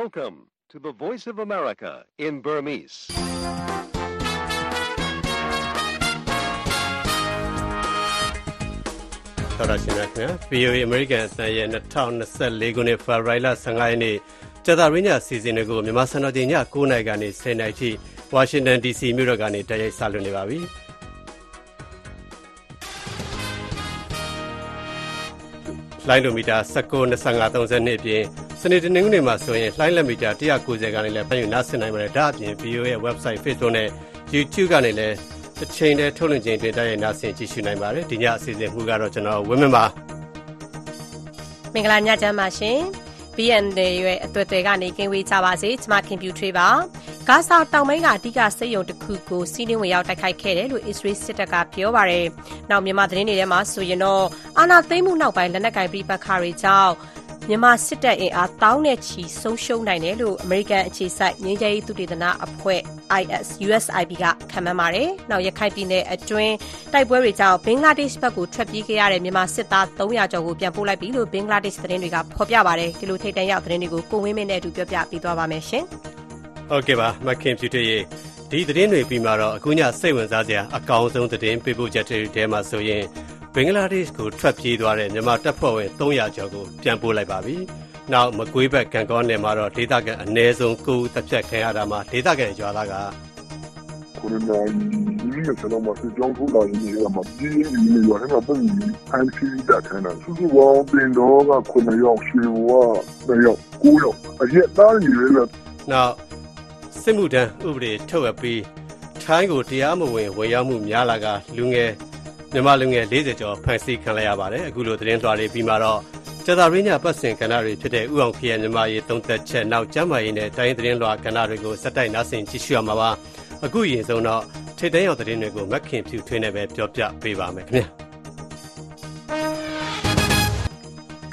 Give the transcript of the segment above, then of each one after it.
Welcome to the Voice of America in Burmese. ။တော်ရရှင်များခင်ဗျာ VOA American အသံရဲ့2024ခုနှစ်ဖေဖော်ဝါရီလ15ရက်နေ့ကြာသပတေးညစီစဉ်တွေကိုမြန်မာစံတော်ချိန်ည9:00နာရီကနေ10:00နာရီထိဝါရှင်တန် DC မြို့တော်ကနေတိုက်ရိုက်စလွှင့်နေပါပြီ။ လိုင်းဒိုမီတာ19 25 32အပြင်စနေတနင်္ဂနွေမှာဆိုရင်လှိုင်းလက်မီတာ190ကနေလည်းဖမ်းယူနားဆင်နိုင်ပါတယ်ဒါအပြင် VOA ရဲ့ website Facebook နဲ့ YouTube ကနေလည်းတစ်ချိန်တည်းထုတ်လွှင့်ခြင်းတွင်တိုက်ရိုက်နားဆင်ကြည့်ရှုနိုင်ပါတယ်ဒီညအစီအစဉ်မှုကတော့ကျွန်တော်ဝင်းမပါမင်္ဂလာညချမ်းပါရှင် BND ရဲ့အတွေ့အကြုံကနေကင်းဝေးကြပါစေကျွန်မခင်ပြူထွေးပါ ဂါဇာတောင်ပိုင်းကအဓိကစိတ်ယုံတစ်ခုကိုစီးနှင်းဝင်ရောက်တိုက်ခိုက်ခဲ့တယ်လို့အစ္စရေးစစ်တပ်ကပြောပါတယ်။နောက်မြန်မာသတင်းတွေထဲမှာဆိုရင်တော့အာနာသိမ့်မှုနောက်ပိုင်းလက်နက်ကိုင်ပြပခါတွေကြောင့်မြန်မာစစ်တပ်အင်အားတောင်းနဲ့ချီဆုံးရှုံးနိုင်တယ်လို့အမေရိကန်အခြေစိုက်ငင်းကြရေးသူတေသနာအဖွဲ့ IS USIP ကခန့်မှန်းပါတယ်။နောက်ရခိုင်ပြည်နယ်အတွင်းတိုက်ပွဲတွေကြောင့်ဘင်္ဂလားဒေ့ရှ်ဘက်ကိုထွက်ပြေးခဲ့ရတဲ့မြန်မာစစ်သား300ကျော်ကိုပြန်ပို့လိုက်ပြီလို့ဘင်္ဂလားဒေ့ရှ်သတင်းတွေကဖော်ပြပါတယ်။ဒီလိုထိတ်တန့်ရောက်သတင်းတွေကိုကိုဝင်းမင်းနဲ့အတူပြောပြပေးသွားပါမယ်ရှင်။ ဟုတ်ကဲ့ပါမခင်ဖြူတရေဒီသတင်းတွေပြီးမှတော့အခုညစိတ်ဝင်စားစရာအကောင်းဆုံးသတင်းပေးပို့ချက်တွေထဲမှာဆိုရင်ဘင်္ဂလားဒေ့ရှ်ကိုထွက်ပြေးသွားတဲ့မြန်မာတပ်ဖွဲ့ဝင်300ကျော်ကိုပြန်ပို့လိုက်ပါပြီ။နောက်မကွေးဘက်ကံကောနယ်မှာတော့ဒေသခံအ ਨੇ ဆုံး9ဦးတပ်ဖြတ်ခံရတာမှာဒေသခံရွာသားကကိုရိုနာဒီနေ့ကျွန်တော်မစစ်ကြောင်းထိုးလာရင်းနေရမှာဒီဒီနေ့ရွာထဲမှာပုံပြီးအန်စီတက်ထန်တာစုစုပေါင်းတင်တော့က9ယောက်ရွှေဘဝ9ယောက်9ယောက်အရက်သားကြီးတွေလည်းနောက် စစ်မှုထမ်းဥပဒေထုတ်အပ်ပြီးထိုင်းကိုတရားမဝင်ဝင်ရောက်မှုများလာကလူငယ်မြန်မာလူငယ်40ကျော်ဖမ်းဆီးခံလိုက်ရပါတယ်အခုလိုသတင်းလွှာတွေပြီးမှတော့ကျသာရင်းညပတ်စင်ကဏ္ဍတွေဖြစ်တဲ့ဥအောင်ခရမြန်မာရေးသုံးသက်ချက်နောက်ကျမ်းမာရေးနဲ့တိုင်းသတင်းလွှာကဏ္ဍတွေကိုစက်တိုက်နားဆင်ကြည့်ရှုရမှာပါအခုရင်ဆုံးတော့ထိတ်တန်းရောက်သတင်းတွေကိုမက်ခင်ဖြူထွေးနေပဲပြောပြပေးပါမယ်ခင်ဗျာ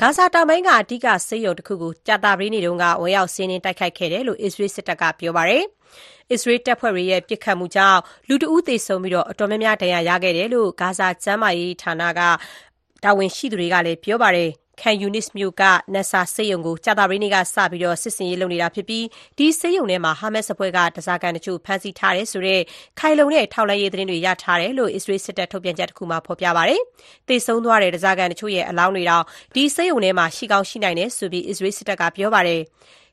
ဂါဇာတောင်ပိုင်းက အဓိကဆေးရုံတစ်ခုကို ကြာတာပရီးနေ့တုန်းကဝယ်ရောက်စီးနှင်းတိုက်ခိုက်ခဲ့တယ်လို့ အစ္စရေးစစ်တပ်က ပြောပါတယ်။အစ္စရေးတပ်ဖွဲ့တွေရဲ့ ပစ်ခတ်မှုကြောင့် လူတဦးသေဆုံးပြီး အတော်များများ ဒဏ်ရာရခဲ့တယ်လို့ ဂါဇာကျန်းမာရေးဌာနကတာဝန်ရှိသူတွေကလည်းပြောပါတယ်။ Khan Younis မြို့က Nasser ဆေးရုံကို ကြာသပတေးနေ့ကစပြီး စစ်ဆင်ရေးလုပ်နေတာဖြစ်ပြီး ဒီဆေးရုံထဲမှာ ဟာမတ်စ်အဖွဲ့က ဓားစာခံတချို့ ဖမ်းဆီးထားတယ်ဆိုတဲ့ ခိုင်လုံတဲ့ ထောက်လှမ်းရေးသတင်းတွေ ရထားတယ်လို့ အစ္စရေးစစ်တပ် ထုတ်ပြန်ချက်တခုမှာ ဖော်ပြပါတယ်။သေဆုံးသွားတဲ့ ဓားစာခံတချို့ရဲ့ အလောင်းတွေတောင် ဒီဆေးရုံထဲမှာ ရှိကောင်းရှိနိုင်တယ်ဆိုပြီး အစ္စရေးစစ်တပ်က ပြောပါတယ်။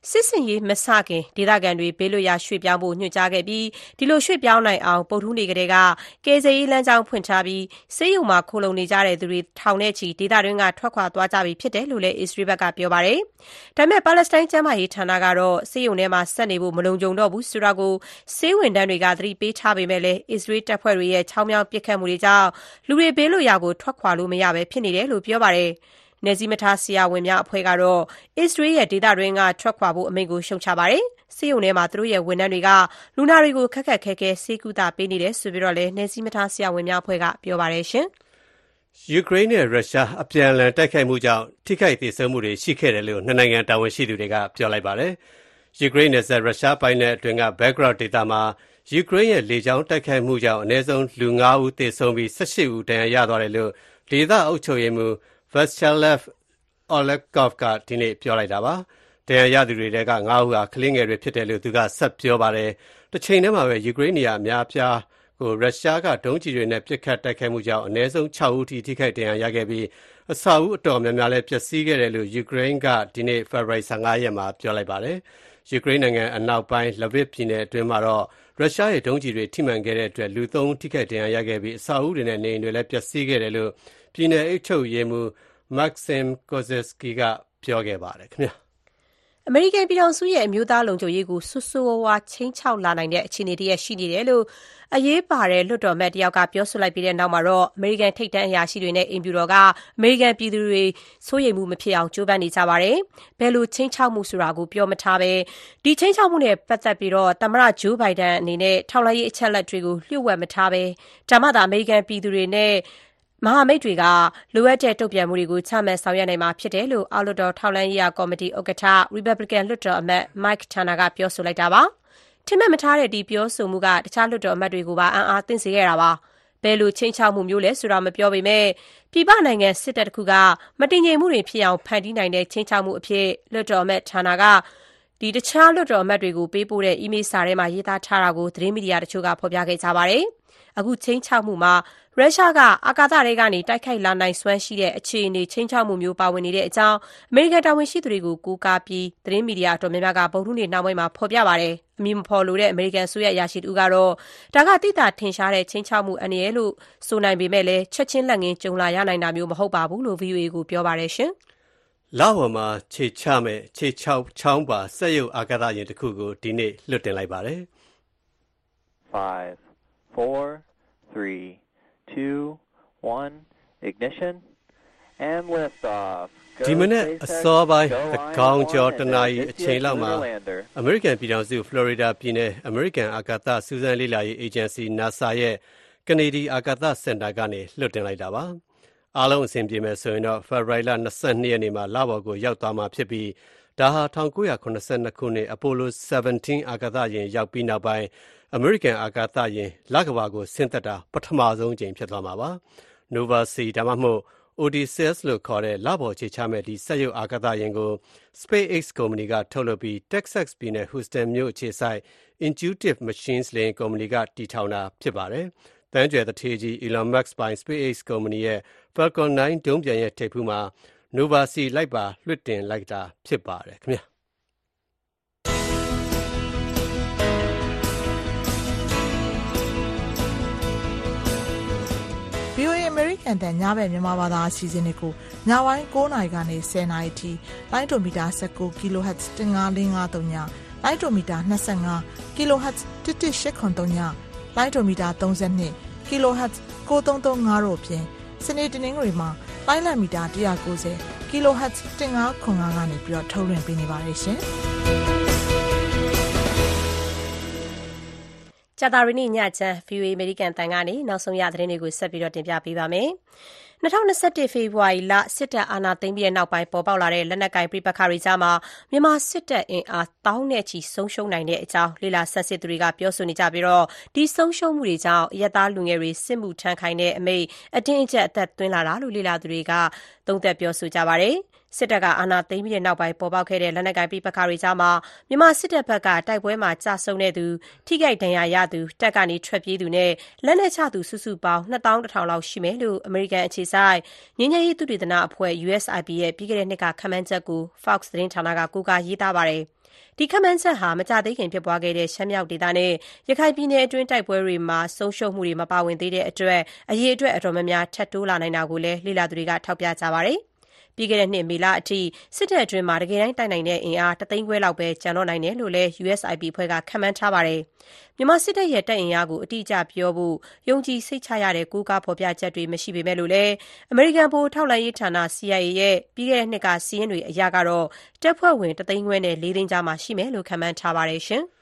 စစ်ဆင်ရေးမစခင်ဒေသခံတွေဘေးလွတ်ရာရွှေ့ပြောင်းဖို့ညွှန်ကြားခဲ့ပြီးဒီလိုရွှေ့ပြောင်းနိုင်အောင်ဗုဒ္ဓဟူးနေ့ကတည်းကကယ်ဆယ်ရေးလမ်းကြောင်းဖွင့်ထားပြီးဆေးရုံမှာခိုလှုံနေကြတဲ့သူတွေထောင်နဲ့ချီဒေသတွင်းကထွက်ခွာသွားကြပြီဖြစ်တယ်လို့လည်းအစ္စရေးဘက်ကပြောပါတယ်။ဒါပေမဲ့ပါလက်စတိုင်းကျန်းမာရေးဌာနကတော့ဆေးရုံထဲမှာဆက်နေဖို့မလုံခြုံတော့ဘူးဆိုတာကိုဆေးဝန်ထမ်းတွေကသတိပေးထားပေမဲ့လည်းအစ္စရေးတပ်ဖွဲ့တွေရဲ့ချောင်းမြောင်းပစ်ခတ်မှုတွေကြောင့်လူတွေဘေးလွတ်ရာကိုထွက်ခွာလို့မရဘဲဖြစ်နေတယ်လို့ပြောပါတယ်။ နယ်စည်းမထားဆရာဝန်များအဖွဲ့ကတော့ အစ္စရေးရဲ့ ဒေသတွင်းက ထွက်ခွာဖို့ အမိန့်ကို ရှုတ်ချပါတယ်။ဆေးရုံထဲမှာ သူတို့ရဲ့ဝန်ထမ်းတွေက လူနာတွေကို ခက်ခက်ခဲခဲ ဆေးကုသပေးနေတယ်ဆိုပြီးတော့လည်း နယ်စည်းမထားဆရာဝန်များအဖွဲ့က ပြောပါတယ်ရှင်။ယူကရိန်းနဲ့ ရုရှား အပြန်အလှန် တိုက်ခိုက်မှုကြောင့် ထိခိုက်ဒေဆုံးမှုတွေ ရှိခဲ့တယ်လို့ နှစ်နိုင်ငံ တာဝန်ရှိသူတွေက ပြောလိုက်ပါတယ်။ယူကရိန်းနဲ့ဆက်ရုရှားပိုင်းတဲ့အတွင်းက background ဒေတာမှာ ယူကရိန်းရဲ့ လေကြောင်းတိုက်ခိုက်မှုကြောင့် အနည်းဆုံး လူ9ဦး သေဆုံးပြီး18ဦး ဒဏ်ရာရသွားတယ်လို့ ဒေသအုပ်ချုပ်ရေးမှူး Vyacheslav Olekov ကဒီနေ့ပြောလိုက်တာပါ။ဒဏ်ရာရသူတွေထဲက၅ဦးဟာကလေးငယ်တွေဖြစ်တယ်လို့သူကဆက်ပြောပါတယ်။တချိန်တည်းမှာပဲယူကရိန်းနေရာအများအပြားကိုရုရှားကဒုံးကျည်တွေနဲ့ပစ်ခတ်တိုက်ခိုက်မှုကြောင့်အနည်းဆုံး6ဦးထိထိခိုက်ဒဏ်ရာရခဲ့ပြီးအဆောက်အဦအတော်များများလည်းပျက်စီးခဲ့တယ်လို့ယူကရိန်းကဒီနေ့ဖေဖော်ဝါရီ15ရက်မှာပြောလိုက်ပါတယ်။ယူကရိန်းနိုင်ငံအနောက်ပိုင်း Lviv ပြည်နယ်အတွင်းမှာတော့ရုရှားရဲ့ဒုံးကျည်တွေထိမှန်ခဲ့တဲ့အတွက်လူ၃ဦးထိခိုက်ဒဏ်ရာရခဲ့ပြီးအဆောက်အဦတွေနဲ့နေအိမ်တွေလည်းပျက်စီးခဲ့တယ်လို့ ပြည်နယ်အုပ်ချုပ်ရေးမှူး Maxim Kozytsky ကပြောခဲ့ပါတယ်ခင်ဗျာ အမေရိကန်ပြည်ထောင်စုရဲ့ အမျိုးသားလုံခြုံရေးကို ဆိုးဆိုးဝါးဝါးချိန်ချောက်လာနိုင်တဲ့ အခြေအနေတရက်ရှိနေတယ်လို့ အရေးပါတဲ့ လွှတ်တော်မတ်တယောက်က ပြောဆိုလိုက်ပြီးတဲ့နောက်မှာတော့ အမေရိကန်ထိပ်တန်းအရာရှိတွေနဲ့ အိမ်ဖြူတော်က အမေရိကန်ပြည်သူတွေ စိုးရိမ်မှုမဖြစ်အောင် ကြိုးပမ်းနေကြပါတယ်။ဘယ်လိုချိန်ချောက်မှုဆိုတာကို ပြောမထားပဲဒီချိန်ချောက်မှုနဲ့ ပတ်သက်ပြီးတော့သမ္မတဂျိုးဘိုင်ဒန်အနေနဲ့ ထောက်လှမ်းရေး အချက်အလက်တွေကို လျှို့ဝှက်မထားပဲဒါမှသာ အမေရိကန်ပြည်သူတွေနဲ့ မဟာမိတ်တွေက လိုအပ်တဲ့ တုံ့ပြန်မှုတွေကို ချမှတ်ဆောင်ရွက်နိုင်မှာဖြစ်တယ်လို့ အောက်လွှတ်တော် ထောက်လှမ်းရေးရာကော်မတီ ဥက္ကဋ္ဌ Republican လွှတ်တော်အမတ် Mike Turner က ပြောဆိုလိုက်တာပါ။ထင်မှတ်မထားတဲ့ ဒီပြောဆိုမှုက တခြားလွှတ်တော်အမတ်တွေကိုပါ အံ့အားသင့်စေခဲ့တာပါ။ဘယ်လိုချိန်ချောက်မှုမျိုးလဲဆိုတာ မပြောပေမဲ့ ပြည်ပနိုင်ငံ စစ်တပ်တစ်ခုက မတင်ငြိမ်မှုတွေဖြစ်အောင် ဖန်တီးနိုင်တဲ့ချိန်ချောက်မှုအဖြစ် လွှတ်တော်အမတ် Turner က တခြားလွှတ်တော်အမတ်တွေကို ပေးပို့တဲ့ အီးမေးလ်စာထဲမှာ ရေးသားထားတာကို သတင်းမီဒီယာတချို့က ဖော်ပြခဲ့ကြပါတယ်။ အခုခြိမ်းခြောက်မှုမှာ ရုရှားက အာကာသထဲကနေ တိုက်ခိုက်လာနိုင်စွမ်းရှိတဲ့ အခြေအနေ ခြိမ်းခြောက်မှုမျိုး ပါဝင်နေတဲ့အကြောင်း အမေရိကန်တာဝန်ရှိသူတွေကို ကိုးကားပြီး သတင်းမီဒီယာ အတော်များများက ဗုဒ္ဓဟူးနေ့နှောင်းပိုင်းမှာ ဖော်ပြပါတယ်။အမည်မဖော်လိုတဲ့ အမေရိကန် အစိုးရ အရာရှိတဦးကတော့ ဒါက သိသာထင်ရှားတဲ့ ခြိမ်းခြောက်မှု အန္တရာယ်လို့ ဆိုနိုင်ပေမဲ့လည်း ချက်ချင်း လက်ငင်း ကြုံလာရနိုင်တာမျိုး မဟုတ်ပါဘူးလို့ VOA ကို ပြောပါတယ်ရှင်။လဝမှာ ခြေချမဲ့ခြေချောက်ချောင်းပါ စက်ရုပ်အာကာသယာဉ်တစ်ခုကို ဒီနေ့ လွှတ်တင်လိုက်ပါတယ်။ Five, four, three, two, one, ignition, and liftoff. ဒီမနေ့အစောပိုင်းသကောင်းကျော်တနာရီအချိန်လောက်မှာအမေရိကန်ပြည်ထောင်စုဖလော်ရီဒါပြည်နယ်အမေရိကန်အာကာသစူးစမ်းလေ့လာရေးအေဂျင်စီ NASA ရဲ့ကနေဒီအာကာသစင်တာကနေလွှတ်တင်လိုက်တာပါ။အားလုံးအဆင်ပြေမယ်ဆိုရင်တော့ဖေဖော်ဝါရီလ22ရက်နေ့မှာလပေါ်ကိုရောက်သွားမှာဖြစ်ပြီး ဒါဟာ1982ခုနှစ် Apollo 17 အာကာသယာဉ် ရောက်ပြီးနောက်ပိုင်း အမေရိကန် အာကာသယာဉ် လကမ္ဘာကို ဆင်းသက်တာ ပထမဆုံးအကြိမ် ဖြစ်သွားမှာပါ။ Nova C ဒါမှမဟုတ် Odysseus လို့ခေါ်တဲ့ လပေါ်ခြေချမဲ့ဒီ စက်ရုပ်အာကာသယာဉ်ကို SpaceX ကုမ္ပဏီက ထုတ်လုပ်ပြီး Texas ပြည်နယ် Houston မြို့အခြေစိုက် Intuitive Machines လေယာဉ်ကုမ္ပဏီက တည်ထောင်တာ ဖြစ်ပါတယ်။သန်းကြွယ်သူဌေးကြီး Elon Musk ပိုင် SpaceX ကုမ္ပဏီရဲ့ Falcon 9 ဒုံးပျံရဲ့ ထိပ်ဖူးမှာ Nova C လိုက်ပါလွှတ်တင်လိုက်တာဖြစ်ပါတယ်ခင်ဗျာ။ VOA American တန်ညဘက်မြန်မာဘာသာအစီအစဉ်တွေကိုညပိုင်း9:00နာရီကနေ10:00နာရီထိလိုင်းဒိုမီတာ19 kHz 15553ညလိုင်းဒိုမီတာ25 kHz 11883ညလိုင်းဒိုမီတာ32 kHz 9335တို့ဖြင့် စနေတနင်္ဂနွေမှာလိုင်းလံမီတာ190 kHz 1505ကနေပြီးတော့ထုတ်လွှင့်ပေးနေပါတယ်ရှင်။ကြာသပတေးနေ့ညချမ်း VOA အမေရိကန်အသံကနေနောက်ဆုံးရသတင်းတွေကိုဆက်ပြီးတင်ပြပေးပါမယ်။ ၂၀၂၁ ဖေဖော်ဝါရီလ စစ်တပ်အာဏာသိမ်းပြီးနောက်ပိုင်း ပေါ်ပေါက်လာတဲ့ လက်နက်ကိုင် ပဋိပက္ခတွေကြားမှာ မြန်မာစစ်တပ်အင်အား သောင်းနဲ့ချီ ဆုံးရှုံးနိုင်တဲ့အကြောင်း လေ့လာဆန်းစစ်သူတွေက ပြောဆိုနေကြပြီး ဒီဆုံးရှုံးမှုတွေကြောင့် အရပ်သားလူငယ်တွေ စစ်မှုထမ်းခိုင်းတဲ့အမိန့် အတင်းအကျပ် အသက်သွင်းလာတာလို့ လေ့လာသူတွေက သုံးသပ် ပြောဆိုကြပါတယ်။ စစ်တပ်က အာဏာသိမ်းပြီးနောက်ပိုင်း ပေါ်ပေါက်ခဲ့တဲ့ လက်နက်ကိုင် ပဋိပက္ခတွေကြားမှာ မြန်မာစစ်တပ်ဘက်က တိုက်ပွဲမှာ ကျဆုံးတဲ့သူ၊ထိခိုက်ဒဏ်ရာရသူ၊တပ်ကနေ ထွက်ပြေးသူနဲ့ လက်နက်ချသူ စုစုပေါင်း ၂၁,၀၀၀ လောက် ရှိမယ်လို့ အမေရိကန်အခြေစိုက် ငြိမ်းချမ်းရေး သုတေသနအဖွဲ့ USIP ရဲ့ ပြီးခဲ့တဲ့နှစ်က ခန့်မှန်းချက်ကို Fox သတင်းဌာနက ကိုးကား ရေးသားပါတယ်။ဒီခန့်မှန်းချက်ဟာ မကြာသေးခင် ဖြစ်ပွားခဲ့တဲ့ ရှမ်းမြောက်ဒေသနဲ့ ရခိုင်ပြည်နယ်အတွင်း တိုက်ပွဲတွေမှာ ဆုံးရှုံးမှုတွေ မပါဝင်သေးတဲ့အတွက် အရေအတွက် အတော်များများ ထပ်တိုးလာနိုင်တာကိုလည်း လေ့လာသူတွေက ထောက်ပြကြပါတယ် ပြီးခဲ့တဲ့နှစ် မေလအထိ စစ်တပ်အတွင်းမှာ တကယ်တမ်း တိုက်နိုင်တဲ့အင်အားတသိန်းခွဲလောက်ပဲ ကျန်တော့နိုင်တယ်လို့လည်း USIP အဖွဲ့က ခန့်မှန်းထားပါတယ်။မြန်မာစစ်တပ်ရဲ့ တပ်အင်အားကို အတိအကျပြောဖို့ ယုံကြည်စိတ်ချရတဲ့ ကိုးကားဖော်ပြချက်တွေ မရှိပေမဲ့လို့လည်း အမေရိကန် ဗဟိုထောက်လှမ်းရေးဌာန CIA ရဲ့ ပြီးခဲ့တဲ့နှစ်က စာရင်းတွေအရကတော့ တပ်ဖွဲ့ဝင်တသိန်းခွဲနဲ့လေးသိန်းကြားမှာ ရှိမယ်လို့ ခန့်မှန်းထားပါတယ်ရှင်။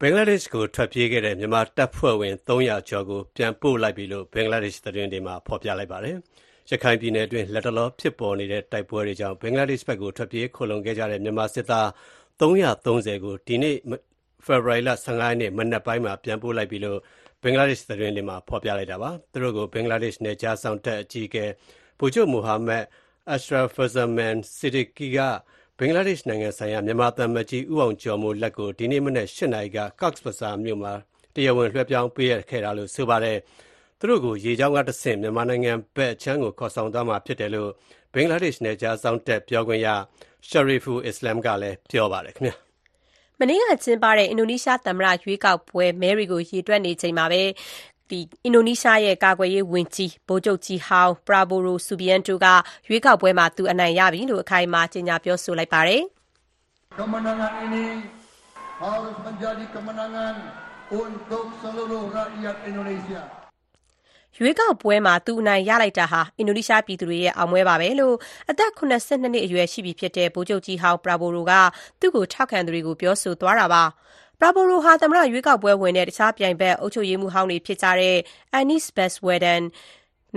ဘင်္ဂလားဒေ့ရှ်ကို ထွက်ပြေးခဲ့တဲ့ မြန်မာတပ်ဖွဲ့ဝင်300ကျော်ကို ပြန်ပို့လိုက်ပြီလို့ ဘင်္ဂလားဒေ့ရှ် သတင်းတွေမှာ ဖော်ပြလိုက်ပါတယ်။ ရခိုင်ပြည်နယ်အတွင်း လတ်တလောဖြစ်ပေါ်နေတဲ့ တိုက်ပွဲတွေကြောင့် ဘင်္ဂလားဒေ့ရှ်ဘက်ကို ထွက်ပြေးခိုလှုံခဲ့ကြတဲ့ မြန်မာစစ်သား ၃၃၀ ကို ဒီနေ့ ဖေဖော်ဝါရီလ၁၅ ရက်နေ့ မနက်ပိုင်းမှာ ပြန်ပို့လိုက်ပြီလို့ ဘင်္ဂလားဒေ့ရှ် သတင်းတွေမှာ ဖော်ပြလိုက်တာပါ။သူတို့ကို ဘင်္ဂလားဒေ့ရှ် နယ်ခြားစောင့်တပ် အကြီးအကဲ ဗိုလ်ချုပ် Mohammad Ashrafuzzaman Siddiqui က ဘင်္ဂလားဒေ့ရှ်နိုင်ငံဆိုင်ရာ မြန်မာသံအမတ်ကြီး ဦးအောင်ကျော်မိုးလက်ကို ဒီနေ့မနက် ၈ နာရီက Cox's Bazar မြို့မှာ တရားဝင် လွှဲပြောင်းပေးအပ်ခဲ့တာလို့ ဆိုပါတယ်။ သူတို့ကိုရေကြောင်းကတဆင့်မြန်မာနိုင်ငံဘက်အခြမ်းကိုခေါ်ဆောင်သွားမှာဖြစ်တယ်လို့ဘင်္ဂလားဒေ့ရှ်နယ်ခြားစောင့်တပ်ပြောခွင့်ရ Shariful Islam ကလည်းပြောပါတယ်ခင်ဗျာ။မနေ့ကကျင်းပတဲ့အင်ဒိုနီးရှားသမ္မတရွေးကောက်ပွဲမဲတွေကိုရေတွက်နေချိန်မှာပဲအင်ဒိုနီးရှားရဲ့ကာကွယ်ရေးဝန်ကြီးဗိုလ်ချုပ်ကြီးဟောင်း Prabowo Subianto ကရွေးကောက်ပွဲမှာသူအနိုင်ရပြီလို့အခိုင်အမာကြေညာပြောဆိုလိုက်ပါတယ်။ Kemenangan ini harus menjadi kemenangan untuk seluruh rakyat Indonesia. ရွေးကောက်ပွဲမှာ သူအနိုင်ရလိုက်တာဟာ အင်ဒိုနီးရှားပြည်သူတွေရဲ့ အောင်ပွဲပါပဲလို့ အသက် ၇၂ နှစ်အရွယ်ရှိပြီဖြစ်တဲ့ ဗိုလ်ချုပ်ကြီးဟောင်း Prabowo က သူ့ကို ထောက်ခံသူတွေကို ပြောဆိုသွားတာပါ။ Prabowo ဟာ သမ္မတရွေးကောက်ပွဲဝင်တဲ့ တခြားပြိုင်ဘက် အုပ်ချုပ်ရေးမှူးဟောင်းတွေဖြစ်ကြတဲ့ Anies Baswedan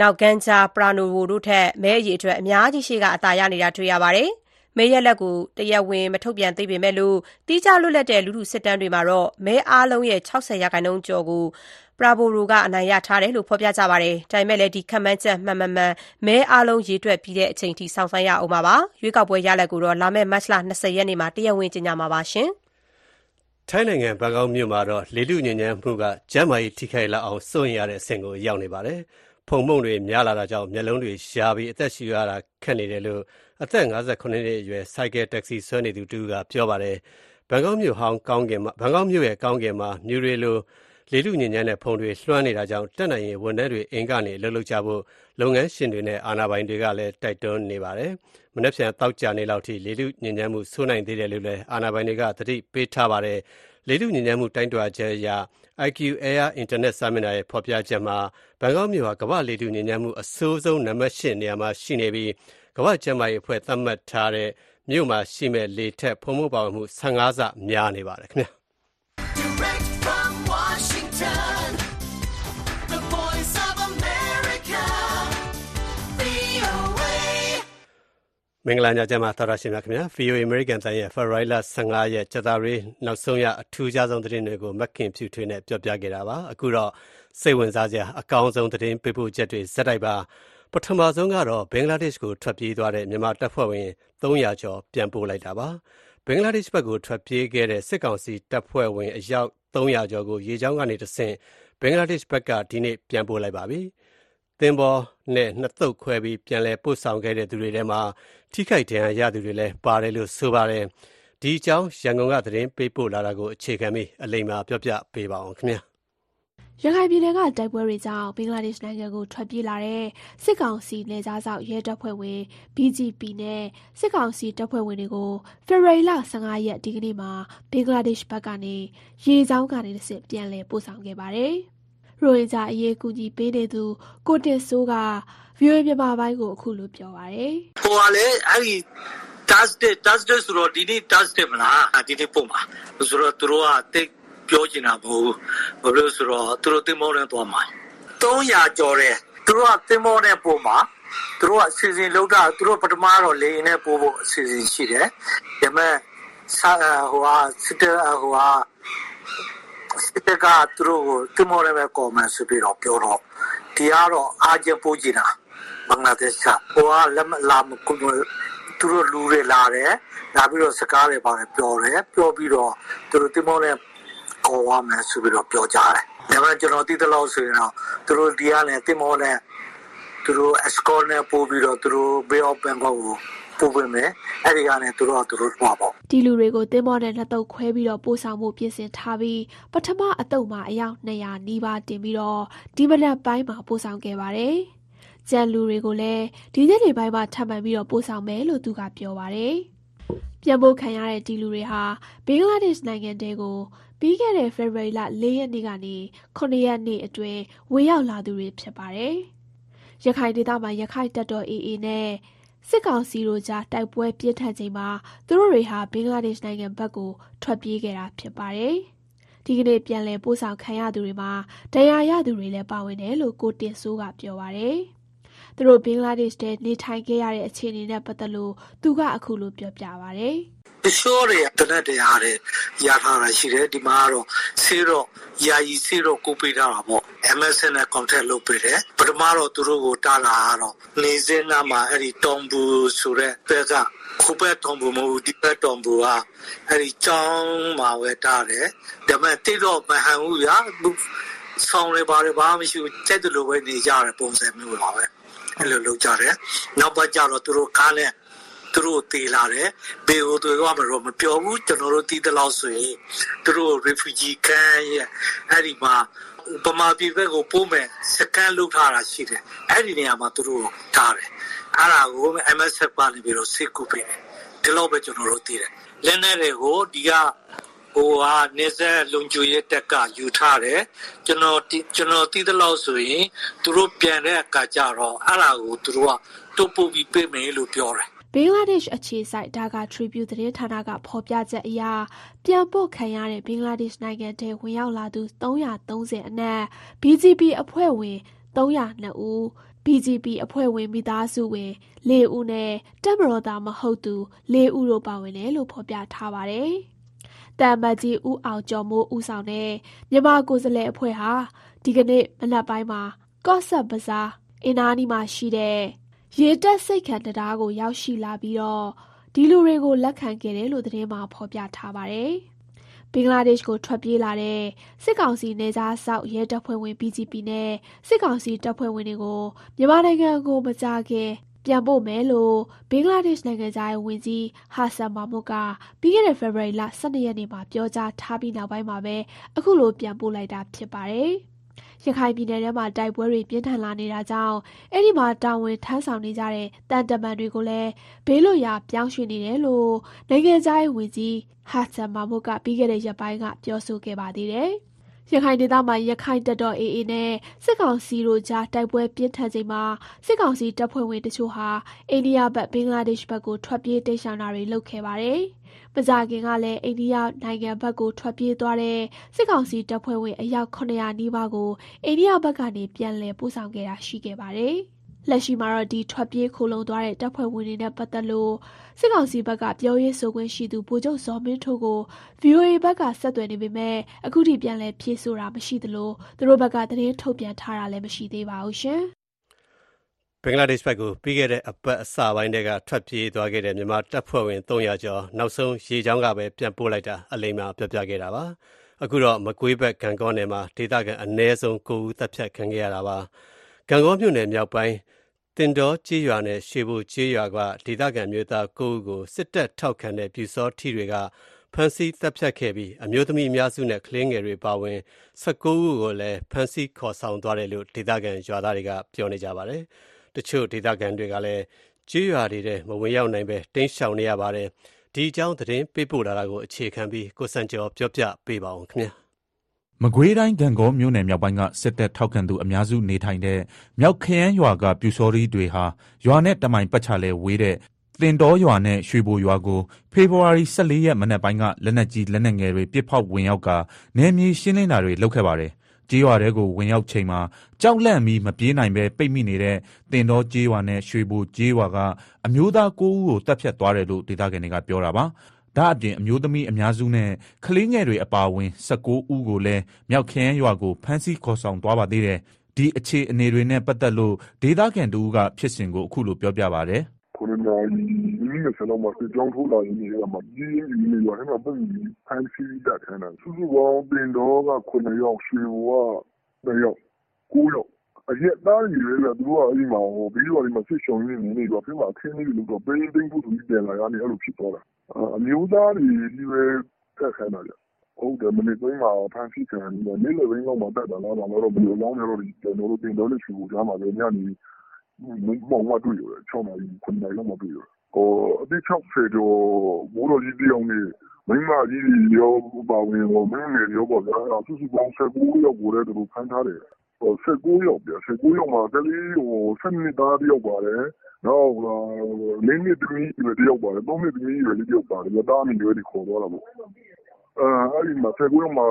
၊ Ganjar Pranowo တို့ထက် မဲအရေအတွက် အများကြီး ရှေ့က အသာရနေတာ တွေ့ရပါတယ်။မဲရလဒ်ကို တရားဝင် မထုတ်ပြန်သေးပေမဲ့သီးခြားလွတ်လပ်တဲ့ လူထုစစ်တမ်းတွေမှာတော့ မဲအားလုံးရဲ့ ၆၀%ကျော်ကို ပရာဘိုရိုက အနိုင်ရထားတယ်လို့ ဖော်ပြကြပါတယ်။ဒါပေမဲ့လည်း ဒီခန့်မှန်းချက် မှန် မမှန် မဲအားလုံး ရေတွက်ပြီးတဲ့အချိန်ထိ စောင့်ဆိုင်းရအောင်ပါ။ရွေးကောက်ပွဲရလဒ်ကိုတော့ လာမယ့် မတ်လ ၂၀ ရက်နေ့မှာ တရားဝင် ကြေညာမှာပါ။ထိုင်းနိုင်ငံ ဘန်ကောက်မြို့မှာတော့ လေထုညစ်ညမ်းမှုက ကျန်းမာရေး ထိခိုက်လောက်အောင် စိုးရိမ်ရတဲ့အဆင့်ကို ရောက်နေပါတယ်။ဖုန်မှုန့်တွေ များလာတာကြောင့် မျက်လုံးတွေယားပြီး အသက်ရှူရတာခက်နေတယ်လို့ အသက် ၅၇ နှစ်အရွယ် ဆိုင်ကယ် တက္ကစီဆွဲနေသူတဦးက ပြောပါတယ်။ဘန်ကောက်မြို့ရဲ့ ကောင်းကင်မှာ မြူတွေလို လေထုညစ်ညမ်းတဲ့ဖုန်တွေလွှမ်းနေတာကြောင့်တတ်နိုင်ရင်ဝန်ထမ်းတွေအိမ်ကနေအလုပ်လုပ်ကြဖို့လုပ်ငန်းရှင်တွေနဲ့အာဏာပိုင်တွေကလည်းတိုက်တွန်းနေပါတယ်။မနက်ဖြန်သောကြာနေ့လောက်အထိလေထုညစ်ညမ်းမှုဆိုးနိုင်သေးတယ်လို့လည်းအာဏာပိုင်တွေကသတိပေးထားပါတယ်။လေထုညစ်ညမ်းမှုတိုင်းထွာချက်အရ IQ Air Internet Seminar ရဲ့ဖော်ပြချက်မှာဘန်ကောက်မြို့ဟာကမ္ဘာ့လေထုညစ်ညမ်းမှုအဆိုးဆုံးနံပါတ်၈နေရာမှာရှိနေပြီးကမ္ဘာ့ကျန်းမာရေးအဖွဲ့သတ်မှတ်ထားတဲ့မြို့မှာရှိမယ့်လေထက်ဖုန်မှုန့်ပါဝင်မှု၁၅ဆများနေပါတယ်ခင်ဗျာ။ မင်္ဂလာညချမ်းပါသောရရှင်များခင်ဗျာ VOA American တိုင်းရဲ့ Ferrari 15ရက်ကြာသပတေးနောက်ဆုံးရအထူးခြားဆုံးသတင်းတွေကိုမက်ခင်ဖြူထွေးနဲ့ပြောပြခဲ့တာပါအခုတော့စိတ်ဝင်စားစရာအကောင်းဆုံးသတင်းပေးပို့ချက်တွေဇက်တိုက်ပါပထမဆုံးကတော့ဘင်္ဂလားဒေ့ရှ်ကိုထွက်ပြေးသွားတဲ့မြန်မာတပ်ဖွဲ့ဝင်300ကျော်ပြန်ပို့လိုက်တာပါဘင်္ဂလားဒေ့ရှ်ဘက်ကိုထွက်ပြေးခဲ့တဲ့စစ်ကောင်စီတပ်ဖွဲ့ဝင်အယောက်300ကျော်ကိုရေကြောင်းကနေတဆင့်ဘင်္ဂလားဒေ့ရှ်ဘက်ကဒီနေ့ပြန်ပို့လိုက်ပါပြီ သင်္ဘောနဲ့နှစ်သုတ်ခွဲပြီးပြန်လည်ပို့ဆောင်ခဲ့တဲ့သူတွေထဲမှာထိခိုက်ဒဏ်ရာရသူတွေလည်းပါတယ်လို့ဆိုပါတယ်။ဒီအကြောင်းရန်ကုန်ကသတင်းပေးပို့လာတာကိုအခြေခံပြီးအလိမ္မာပြောပြပေးပါအောင်ခင်ဗျာ။ရခိုင်ပြည်နယ်ကတိုက်ပွဲတွေကြောင့်ဘင်္ဂလားဒေ့ရှ်နိုင်ငံကိုထွက်ပြေးလာတဲ့စစ်ကောင်စီနယ်ခြားစောင့်ရဲတပ်ဖွဲ့ဝင် BGP နဲ့စစ်ကောင်စီတပ်ဖွဲ့ဝင်တွေကိုဖေဖော်ဝါရီလ15ရက်ဒီကနေ့မှာဘင်္ဂလားဒေ့ရှ်ဘက်ကနေရေကြောင်းကနေတစ်ဆင့်ပြန်လည်ပို့ဆောင်ခဲ့ပါတယ်။ ရိုဟင်ဂျာအရေးကူညီပေးနေသူ ကိုတင်စိုးက VOA မြန်မာပိုင်းကိုအခုလိုပြောပါတယ်။ဟိုကလည်းအဲ့ဒီ Thursday Thursday ဆိုတော့ဒီနေ့ Thursday မလားဒီနေ့ပုံပါဆိုတော့သူတို့ကတိတ်ပြောချင်တာမဟုတ်ဘူးဘာလို့လဲဆိုတော့သူတို့တင်မောနဲ့သွားမှာ300ကျော်တယ်သူတို့ကတင်မောနဲ့ပုံမှာသူတို့ကအစီအစဉ်လုပ်တာသူတို့ပထမတော့လေရင်နဲ့ပို့ဖို့အစီအစဉ်ရှိတယ်ဒါပေမဲ့စာဟိုဟာစစ်တဟိုဟာ စစ်တကသူတို့ကိုတင်မောနဲ့ပဲကော်မန်ဆိုပြီးတော့ပြောတော့ဒီကတော့အားကျပို့ချင်တာဘင်္ဂလားဒေ့ရှ်ကဟိုကလက်မလာမကူသူတို့လူတွေလာတယ်လာပြီးတော့စကားတွေပါတယ်ပြောတယ်ပြောပြီးတော့သူတို့တင်မောနဲ့ခေါ်ရမယ်ဆိုပြီးတော့ပြောကြတယ်ဒါပေမဲ့ကျွန်တော်သိတဲ့လောက်ဆိုရင်တော့သူတို့ဒီကနေတင်မောနဲ့သူတို့ escort နဲ့ပို့ပြီးတော့သူတို့ Bay of Bengal ကို ပို့ပေးမယ်အဲ့ဒီကနေသူတို့ကသူတို့သွားပေါ့ဒီလူတွေကိုသင်းမောနဲ့နှစ်တုပ်ခွဲပြီးတော့ပို့ဆောင်မှုပြင်ဆင်ထားပြီးပထမအတုပ်မှာအယောက်200နီးပါးတင်ပြီးတော့ဒီမနက်ပိုင်းမှာပို့ဆောင်ခဲ့ပါတယ်။ကြံလူတွေကိုလည်းဒီနေ့နေပိုင်းမှာထပ်မံပြီးတော့ပို့ဆောင်မယ်လို့သူကပြောပါတယ်။ပြန်ပို့ခံရတဲ့ဒီလူတွေဟာဘင်္ဂလားဒေ့ရှ်နိုင်ငံတဲကိုပြီးခဲ့တဲ့ဖေဖော်ဝါရီလ၄ရက်နေ့ကနေ9ရက်နေ့အတွင်းဝင်ရောက်လာသူတွေဖြစ်ပါတယ်။ရခိုင်ဒေသမှာရခိုင်တပ်တော် AA နဲ့ စစ်ကောင်စီတို့ကြားတိုက်ပွဲပြင်းထန်ချိန်မှာသူတို့တွေဟာဘင်္ဂလားဒေ့ရှ်နိုင်ငံဘက်ကိုထွက်ပြေးခဲ့တာဖြစ်ပါတယ်။ဒီကနေ့ပြန်လည်ပို့ဆောင်ခံရသူတွေမှာတရားရသူတွေလည်းပါဝင်တယ်လို့ကိုတင်စိုးကပြောပါတယ်။သူတို့ဘင်္ဂလားဒေ့ရှ်ထဲနေထိုင်ခဲ့ရတဲ့အခြေအနေနဲ့ပတ်သက်လို့သူကအခုလိုပြောပြပါတယ်။ တချို့တွေကတနက်တရားတွေရထားတာရှိတယ်ဒီမှာကတော့ဆေးတော့ယာယီဆေးတော့ကိုပေးထားတာပေါ့ MSN နဲ့ contact လုပ်ပေးတယ်ပထမတော့သူတို့ကိုတားလာတော့နေစင်းနာမှာအဲ့ဒီတောင်ဘူဆိုတဲ့ဘက်ကခုဘက်တောင်ဘူမဟုတ်ဒီဘက်တောင်ဘူကအဲ့ဒီကျောင်းမှာပဲတားတယ်ဒါပေမဲ့တိတော့မဟန်ဘူးဗျာဆောင်းရပါတယ်ဘာမှမရှိဘူးတဲ့တူလိုပဲနေကြတယ်ပုံစံမျိုးပါပဲအဲ့လိုလုပ်ကြတယ်နောက်ပတ်ကြတော့သူတို့ကားနဲ့ သူတို့တေးလာတယ်ဘေကိုသူကမတော့မပြောဘူးကျွန်တော်တို့တီးတဲ့လောက်ဆိုရင်သူတို့ refugee camp ရဲ့အဲ့ဒီမှာပမာပြည်ဘက်ကိုပို့မယ်စကန်လုပ်ထားတာရှိတယ်အဲ့ဒီနေရာမှာသူတို့ထားတယ်အဲ့ဒါကို MSF ကနေပြီးတော့စစ်ကူပေးတယ်ဒီလောက်ပဲကျွန်တော်တို့သိတယ်လက်နဲ့တွေကိုဒီကဟိုဟာနေဆက်လုံကျူရဲ့တက်ကယူထားတယ်ကျွန်တော်တိကျွန်တော်တီးတဲ့လောက်ဆိုရင်သူတို့ပြန်တဲ့အခါကျတော့အဲ့ဒါကိုသူတို့ကတုပ်ပုတ်ပြီးပေးမယ်လို့ပြောတယ် ဘင်္ဂလားဒေ့ရှ်အခြေစိုက်ဒါကာထရီဗျူးသတင်းဌာနက ဖော်ပြချက်အရ ပြန်ပို့ခံရတဲ့ ဘင်္ဂလားဒေ့ရှ်နိုင်ငံထဲ ဝင်ရောက်လာသူ330အနက် BGP အဖွဲ့ဝင်302ဦး BGP အဖွဲ့ဝင် မိသားစုဝင် ၄ ဦးနဲ့ တပ်မတော်သားမဟုတ်သူ ၄ ဦးတို့ ပါဝင်တယ်လို့ ဖော်ပြထားပါတယ်။တမ်မတ်ကြီး ဦးအောင်ကျော်မိုး ဦးဆောင်တဲ့ မြန်မာကိုယ်စားလှယ်အဖွဲ့ဟာ ဒီကနေ့ မနက်ပိုင်းမှာ ကော့ဆက်ဘဇာအင်နာနီမှာရှိတဲ့ ရေတက်စိတ်ခံတရားကို ရောက်ရှိလာပြီးတော့ဒီလူတွေကိုလက်ခံခဲ့တယ်လို့သတင်းမှာဖော်ပြထားပါတယ်။ဘင်္ဂလားဒေ့ရှ်ကိုထွက်ပြေးလာတဲ့စစ်ကောင်စီနေသားဆောက်ရဲတပ်ဖွဲ့ဝင် BGP နဲ့စစ်ကောင်စီတပ်ဖွဲ့ဝင်တွေကိုမြန်မာနိုင်ငံကိုမကြခင်ပြန်ပို့မယ်လို့ဘင်္ဂလားဒေ့ရှ်နိုင်ငံသားရဲ့ဝန်ကြီးဟာဆန်မာမုတ်ကပြီးခဲ့တဲ့ဖေဖော်ဝါရီလ12ရက်နေ့မှာပြောကြားထားပြီးနောက်ပိုင်းမှာပဲအခုလိုပြန်ပို့လိုက်တာဖြစ်ပါတယ်။ ရခိုင်ပြည်နယ်ထဲမှာတိုက်ပွဲတွေပြင်းထန်လာနေတာကြောင့်အဲ့ဒီမှာတာဝန်ထမ်းဆောင်နေကြတဲ့တန်တမန်တွေကိုလည်းဘေးလွတ်ရာပြောင်းရွှေ့နေတယ်လို့နိုင်ငံသားရေးဝန်ကြီးဟာဆန်မာမုတ်ကပြီးခဲ့တဲ့ရက်ပိုင်းကပြောဆိုခဲ့ပါသေးတယ်။ရခိုင်ဒေသမှာရခိုင်တပ်တော် AA နဲ့စစ်ကောင်စီတို့ကြားတိုက်ပွဲပြင်းထန်ချိန်မှာစစ်ကောင်စီတပ်ဖွဲ့ဝင်တချို့ဟာအိန္ဒိယဘက်ဘင်္ဂလားဒေ့ရှ်ဘက်ကိုထွက်ပြေးတိတ်ရှောင်တာတွေလုပ်ခဲ့ပါတယ်။ မကြခင်ကလည်းအိန္ဒိယနိုင်ငံဘက်ကိုထွက်ပြေးသွားတဲ့စစ်ကောင်စီတပ်ဖွဲ့ဝင်အယောက်900နီးပါးကိုအိန္ဒိယဘက်ကနေပြန်လည်ပို့ဆောင်ခဲ့တာရှိခဲ့ပါတယ်။လက်ရှိမှာတော့ဒီထွက်ပြေးခိုလုံသွားတဲ့တပ်ဖွဲ့ဝင်တွေနဲ့ပတ်သက်လို့စစ်ကောင်စီဘက်ကပြောရေးဆိုခွင့်ရှိသူဗိုလ်ချုပ်ဇော်မင်းထိုးကို VOA ဘက်ကဆက်သွယ်နေပေမဲ့အခုထိပြန်လည်ဖြေဆိုတာမရှိသလိုသူတို့ဘက်ကသတင်းထုတ်ပြန်ထားတာလည်းမရှိသေးပါဘူးရှင်။ ဘင်္ဂလားဒေ့ရှ်ဘက်ကို ပြီးခဲ့တဲ့အပတ်အစပိုင်းတည်းကထွက်ပြေးသွားခဲ့တဲ့ မြန်မာတပ်ဖွဲ့ဝင်300ကျော် နောက်ဆုံး ရေချောင်းကပဲ ပြန်ပို့လိုက်တာ အလိမ္မာပြောပြခဲ့တာပါ အခုတော့ မကွေးဘက်ဂံကောနယ်မှာ ဒေသခံအ ਨੇ ဆုံး9ဦးတပ်ဖြတ်ခံခဲ့ရတာပါဂံကောမြို့နယ်မြောက်ပိုင်းတင်တော်ကြေးရွာနဲ့ ရွှေဘိုကြေးရွာက ဒေသခံမျိုးသား9ဦးကို စစ်တပ်ထောက်ခံတဲ့ပြူစောထီတွေက ဖမ်းဆီးတပ်ဖြတ်ခဲ့ပြီး အမျိုးသမီးအများစုနဲ့ ကလေးငယ်တွေပါဝင်19ဦးကိုလည်း ဖမ်းဆီးခေါ်ဆောင်သွားတယ်လို့ ဒေသခံရွာသားတွေက ပြောနေကြပါတယ် တချို့ဒေသခံတွေကလည်းကြေးရွာတွေထဲမဝင်ရောက်နိုင်ပဲတိမ်းရှောင်နေရပါတယ်ဒီအကြောင်းသတင်းပေးပို့လာတာကိုအခြေခံပြီးကိုစံကျော်ပြောပြပေးပါအောင်ခင်ဗျာမကွေးတိုင်းဂံကောမြို့နယ်မြောက်ပိုင်းကစစ်တပ်ထောက်ခံသူအများစုနေထိုင်တဲ့မြောက်ခရမ်းရွာကပြူစောရီတွေဟာရွာနဲ့တမိုင်ပတ်ချလဲဝေးတဲ့တင်တော်ရွာနဲ့ရွှေဘိုရွာကိုဖေဖော်ဝါရီ14ရက်မနက်ပိုင်းကလက်နက်ကြီးလက်နက်ငယ်တွေပစ်ဖောက်ဝင်ရောက်ကနယ်မြေရှင်းလင်းတာတွေလုပ်ခဲ့ပါတယ်။ ကြေးရွာတဲကိုဝင်ရောက်ချိန်မှာ ကြောက်လန့်ပြီး မပြေးနိုင်ပဲပိတ်မိနေတဲ့တင်တော်ကြေးရွာနဲ့ ရွှေဘိုကြေးရွာက အမျိုးသား9ဦးကိုတပ်ဖြတ်သွားတယ်လို့ ဒေသခံတွေက ပြောတာပါ။ဒါအပြင် အမျိုးသမီးအများစုနဲ့ ကလေးငယ်တွေအပါအဝင်19ဦးကိုလည်း မြောက်ခရမ်းရွာကို ဖမ်းဆီးခေါ်ဆောင်သွားပါသေးတယ်။ဒီအခြေအနေတွေနဲ့ ပတ်သက်လို့ ဒေသခံတူကဖြစ်စဉ်ကို အခုလို ပြောပြပါဗျာကို ရိုနာဗိုင်းရပ်စ်လောက်မှာစစ်ကြောင်းထိုးလာရင်ဒီမှာကြီးရင်းကြီးနေရတယ်မှာပုံပြီးဖန်စီတတ်တယ်စုစုပေါင်းတင်တော့က9ယောက်ရွှေဘဝ2ယောက်9ယောက်အရက်သားကြီးလေသူတို့ကအိမ်မှာဟိုဘီရော်ဒီမှာစစ်ရှုံနေနေတော့ပြင်မှာခင်းနေလို့တော့ပေးသိမ်းဖို့သူပြန်လာရနေအဲ့လိုဖြစ်သွားတာအမျိုးသားတွေဒီပဲတက်ခါတာကြဟုတ်တယ်မနေ့ကမှဖန်စီခံနေနေလေဘင်းလောက်မှာတက်တာလားတော့ဘယ်လိုလောင်းနေတော့ဒီကျွန်တော်တို့တင်တော့လေချူကြားမှာလည်းညနေ မောင်မတွေ့ရတယ်6နာရီ9နာရီလောက်မှတွေ့ရတယ်ဟိုအတိ60ကျော်ဘိုးတော်ကြီးတယောက်နဲ့မိမကြီးရောပါဝင်ဟိုမင်းငယ်ရောပေါ့ဗျာစုစုပေါင်း19ယောက်ကိုလည်းသူတို့ဖမ်းထားတယ်ဟို19ယောက်ပြ19ယောက်မှာကလေးဟို7နှစ်သားတယောက်ပါတယ်နောက်လင်းနှစ်သမီးတယောက်ပါတယ်3နှစ်သမီးရွယ်လေးတယောက်ပါတယ်လက်သားမီရွယ်ဒီခေါ်သွားတာပေါ့အဲအဲ့ဒီမှာ19ယောက်မှာ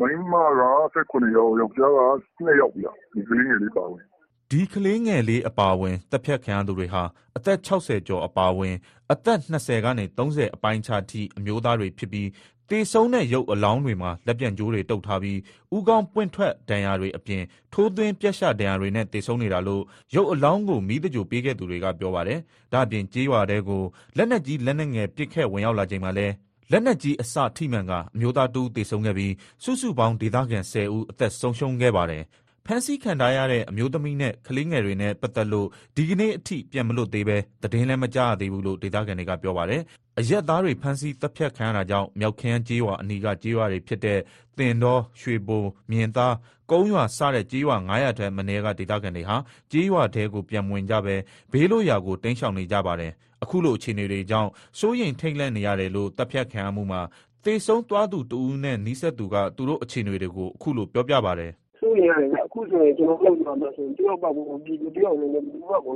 မိမက19ယောက်ယောက်ျားက2ယောက်ပြဒီကလေးငယ်လေးပါဝင် ဒီကလေးငယ်လေးအပါအဝင်တပ်ဖြတ်ခံရသူတွေဟာ အသက်60ကျော် အပါအဝင် အသက်20ကနေ30အပိုင်းခြားထိ အမျိုးသားတွေဖြစ်ပြီးတေဆုံးတဲ့ ရုပ်အလောင်းတွေမှာ လက်ပြန်ကြိုးတွေတုပ်ထားပြီးဥကောင်းပွင့်ထွက်ဒဏ်ရာတွေအပြင် ထိုးသွင်းပြက်ရှဒဏ်ရာတွေနဲ့တေဆုံးနေတာလို့ ရုပ်အလောင်းကို မီးတကြိုပေးခဲ့သူတွေက ပြောပါတယ်။ဒါ့အပြင်ကြေးရွာတဲကို လက်နက်ကြီး လက်နက်ငယ်ပစ်ခတ် ဝင်ရောက်လာချိန်မှာလဲလက်နက်ကြီးအစထိမှန်ကအမျိုးသားတူတေဆုံးခဲ့ပြီး စုစုပေါင်း ဒေသခံ10ဦး အသက်ဆုံးရှုံးခဲ့ပါတယ်။ ဖမ်းဆီးခံထားရတဲ့ အမျိုးသမီးနဲ့ ကလေးငယ်တွေနဲ့ ပတ်သက်လို့ ဒီကနေ့အထိ ပြန်မလွတ်သေးပဲသတင်းလည်း မကြားရသေးဘူးလို့ ဒေသခံတွေက ပြောပါတယ်။အရက်သားတွေ ဖမ်းဆီးတပ်ဖြတ်ခံရတာကြောင့် မြောက်ခမ်းကျေးရွာအနီးက ကျေးရွာတွေဖြစ်တဲ့တင်တော်ရွှေဘို မြင်သား ကုန်းရွာ စတဲ့ ကျေးရွာ900ထက်မနည်းက ဒေသခံတွေဟာ ကျေးရွာတဲကို ပြန်မဝင်ကြပဲဘေးလို့ရာကို တိမ်းရှောင်နေကြပါတယ်။အခုလို အခြေအနေတွေကြောင့် စိုးရိမ်ထိတ်လန့်နေရတယ်လို့တပ်ဖြတ်ခံရမှုမှာတေဆုံးသွားသူတူဦးနဲ့ နီးစပ်သူက သူတို့အခြေအနေတွေကို အခုလို ပြောပြပါတယ်။ စိုးရိမ်ရတယ်အခုဆိုရင်ကျွန်တော်လောက်သွားမှဆိုရင်တယောက်ပေါက်ကိုပြည်သူတယောက်အနေနဲ့ဒီဘက်ကို